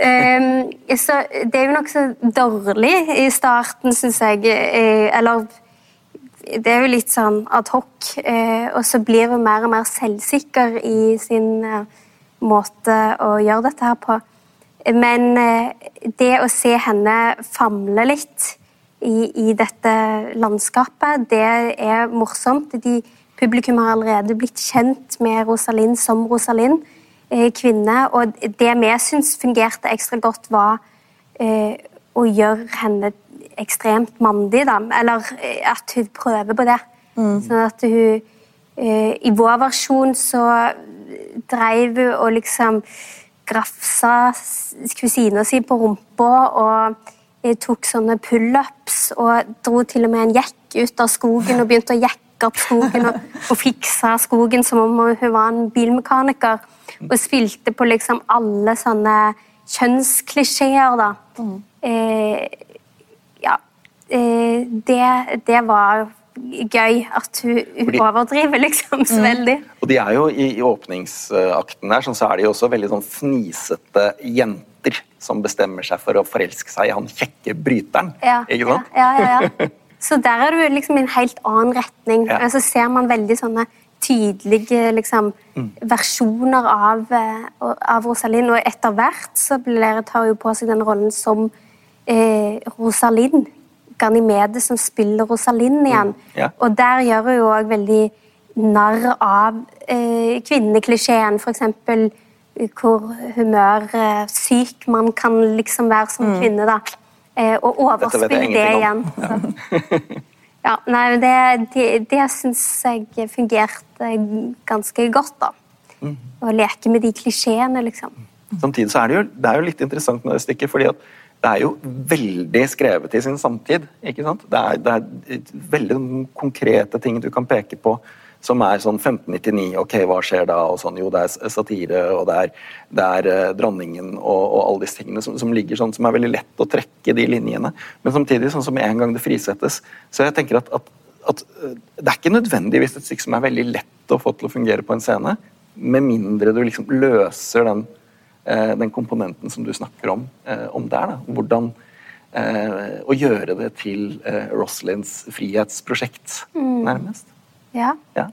Um, så det er jo nokså dårlig i starten, syns jeg. Eller det er jo litt sånn adhoc. Eh, og så blir hun mer og mer selvsikker i sin eh, måte å gjøre dette her på. Men eh, det å se henne famle litt i, i dette landskapet. Det er morsomt. De, publikum har allerede blitt kjent med Rosalind som Rosalind, eh, kvinne. Og det vi syns fungerte ekstra godt, var eh, å gjøre henne ekstremt mandig, da. Eller eh, at hun prøver på det. Mm. Sånn at hun eh, I vår versjon så dreiv hun og liksom grafsa kusina si på rumpa og tok sånne pullups og dro til og med en jekk ut av skogen og begynte å jekke opp skogen og, og fiksa skogen som om hun var en bilmekaniker. Og spilte på liksom alle sånne kjønnsklisjeer, da. Mm. Eh, ja. Eh, det, det var gøy at hun, hun Fordi, overdriver liksom så mm. veldig. Og de er jo I, i åpningsakten der, så er de jo også veldig sånn fnisete jenter som bestemmer seg for å forelske seg i han kjekke bryteren. Ja, ikke sant? Ja, ja, ja, Så der er du liksom i en helt annen retning. Ja. Så ser man veldig sånne tydelige liksom, mm. versjoner av, eh, av Rosalind. Og etter hvert så blir, tar hun på seg den rollen som eh, Rosalind. Ganymede som spiller Rosalind igjen. Mm. Ja. Og der gjør hun jo òg veldig narr av eh, kvinneklisjeen. For eksempel hvor humørsyk man kan liksom være som mm. kvinne. da. Eh, og overspille det igjen. Ja. ja, nei, det, det, det syns jeg fungerte ganske godt. da. Mm. Å leke med de klisjeene, liksom. Samtidig så er det jo, det er jo litt interessant med det stykket, fordi at det er jo veldig skrevet i sin samtid. ikke sant? Det er, det er veldig konkrete ting du kan peke på som er sånn 1599, ok, hva skjer da? og sånn, Jo, det er satire, og det er, det er uh, dronningen og, og, alle disse tingene som, som, ligger sånn, som er veldig lett å trekke de linjene. Men samtidig, sånn som en gang det frisettes, så jeg tenker at, at, at uh, det er ikke nødvendigvis et stykke som er veldig lett å få til å fungere på en scene, med mindre du liksom løser den, uh, den komponenten som du snakker om, om der. da, hvordan å gjøre det til Roslins frihetsprosjekt, mm. nærmest. Ja. ja.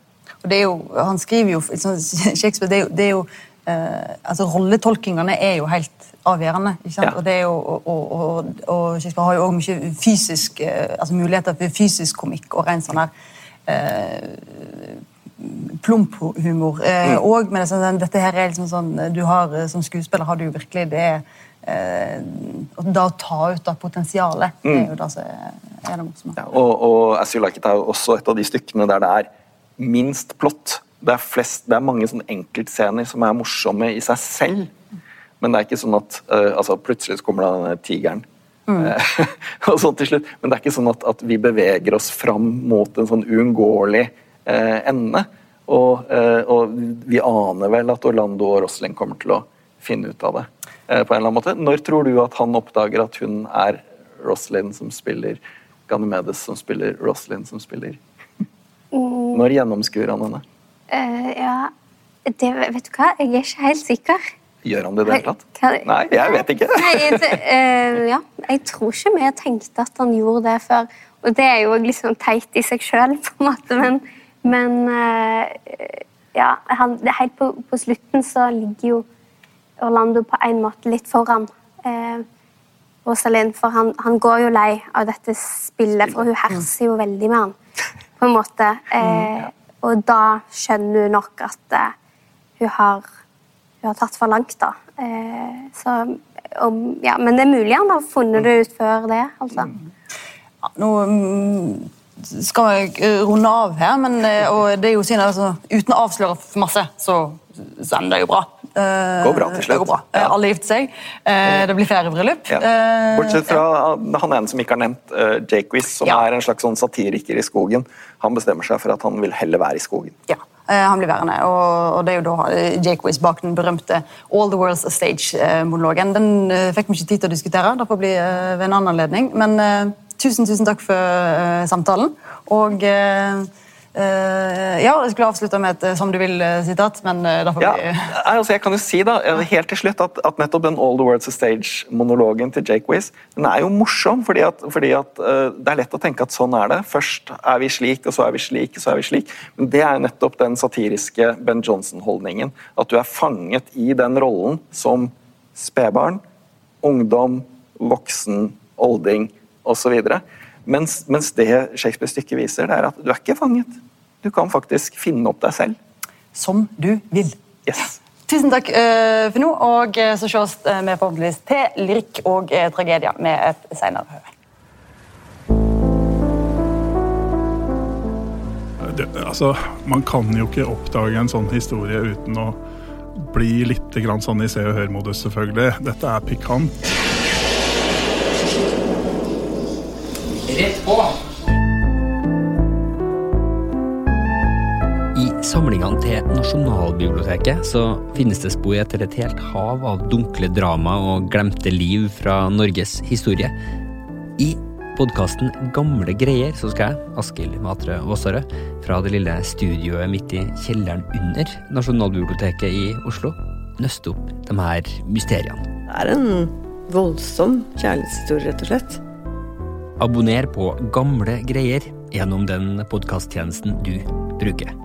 Og det er jo, han skriver jo Shakespeare, det er jo, det er jo eh, altså Rolletolkingene er jo helt avgjørende. ikke sant? Ja. Og, det er jo, og, og, og, Shakespeare har jo òg mye fysisk, eh, altså muligheter for fysisk komikk og ren sånn her eh, plumphumor. Eh, mm. Og men sånn, dette her er liksom sånn du har Som skuespiller har du jo virkelig det eh, Da å ta ut av potensialet, mm. det er jo det som er det morsomme. Ja, og, og As You Like It er jo også et av de stykkene der det er minst plott. Det er, flest, det er mange sånn enkeltscener som er morsomme i seg selv. Men det er ikke sånn at uh, altså, plutselig så kommer denne tigeren. Mm. og sånn til slutt. Men det er ikke sånn at, at, vi beveger oss fram mot en sånn uunngåelig uh, ende. Og, uh, og, vi aner vel at Orlando og Rosling kommer til å finne ut av det. På en eller annen måte. Når tror du at han oppdager at hun er Roslyn som spiller Ganymedes, som spiller Roslyn som spiller Mm. Når gjennomskuer han henne? Uh, ja, det, vet du hva, jeg er ikke helt sikker. Gjør han det i det hele tatt? Nei, jeg vet ikke. Nei, det, uh, ja, jeg tror ikke vi tenkte at han gjorde det før. Og det er jo liksom teit i seg sjøl, på en måte, men, men uh, ja, han, helt på, på, slutten så ligger jo Orlando på en måte litt foran eh, Rosalind, for han, han, går jo lei av dette spillet, for hun herser jo veldig med han på en måte. Eh, og da skjønner hun nok at eh, hun, har, hun, har, tatt for langt, da. Eh, så, om, ja, men det er mulig han har funnet det ut før det, altså. Ja, nå mm, skal jeg eh, runde av her, men, eh, og det er jo siden, altså, uten å avsløre for masse, så, så ender det jo bra. Uh, går bra til slutt. Bra. Ja. Alle gifter seg. Uh, det blir flere bryllup. Ja. Bortsett fra han ene som ikke har nevnt, uh, Wiss, som ja. er en slags sånn satiriker i skogen. Han bestemmer seg for at han vil heller være i skogen. Ja, han blir værende. Og, det er jo da Jakewiz bak den berømte All the World's a Stage-monologen. Den fikk vi ikke tid til å diskutere, det får bli ved en annen anledning. Men tusen, tusen takk for samtalen. Og ja, jeg skulle avslutte med et eh, 'som du vil'-sitat, men uh, da får ja, vi altså Jeg kan jo si da, helt til slutt at, at nettopp den 'All the World's a Stage'-monologen til Jake Wiz den er jo morsom, fordi at, fordi at det er lett å tenke at sånn er det. Først er vi slik, og så er vi slik, og så er vi slik. Men det er jo nettopp den satiriske Ben Johnson-holdningen. At du er fanget i den rollen som spedbarn, ungdom, voksen, olding osv. Mens, mens det Shakespeare-stykket viser, det er at du er ikke fanget. Du kan faktisk finne opp deg selv. Som du vil. Yes. Tusen takk uh, for nå, og uh, så ses vi forhåpentligvis til lyrikk og tragedier med et senere høve. Altså, man kan jo ikke oppdage en sånn historie uten å bli litt grann sånn i se og hør-modus, selvfølgelig. Dette er pikant. Rett på! Samlingene til Nasjonalbiblioteket så finnes det spor etter et helt hav av dunkle drama og glemte liv fra Norges historie. I podkasten Gamle greier så skal jeg, Askild Matre Aasarød, fra det lille studioet midt i kjelleren under Nasjonalbiblioteket i Oslo, nøste opp de her mysteriene. Det er en voldsom kjærlighetshistorie, rett og slett. Abonner på Gamle greier gjennom den podkasttjenesten du bruker.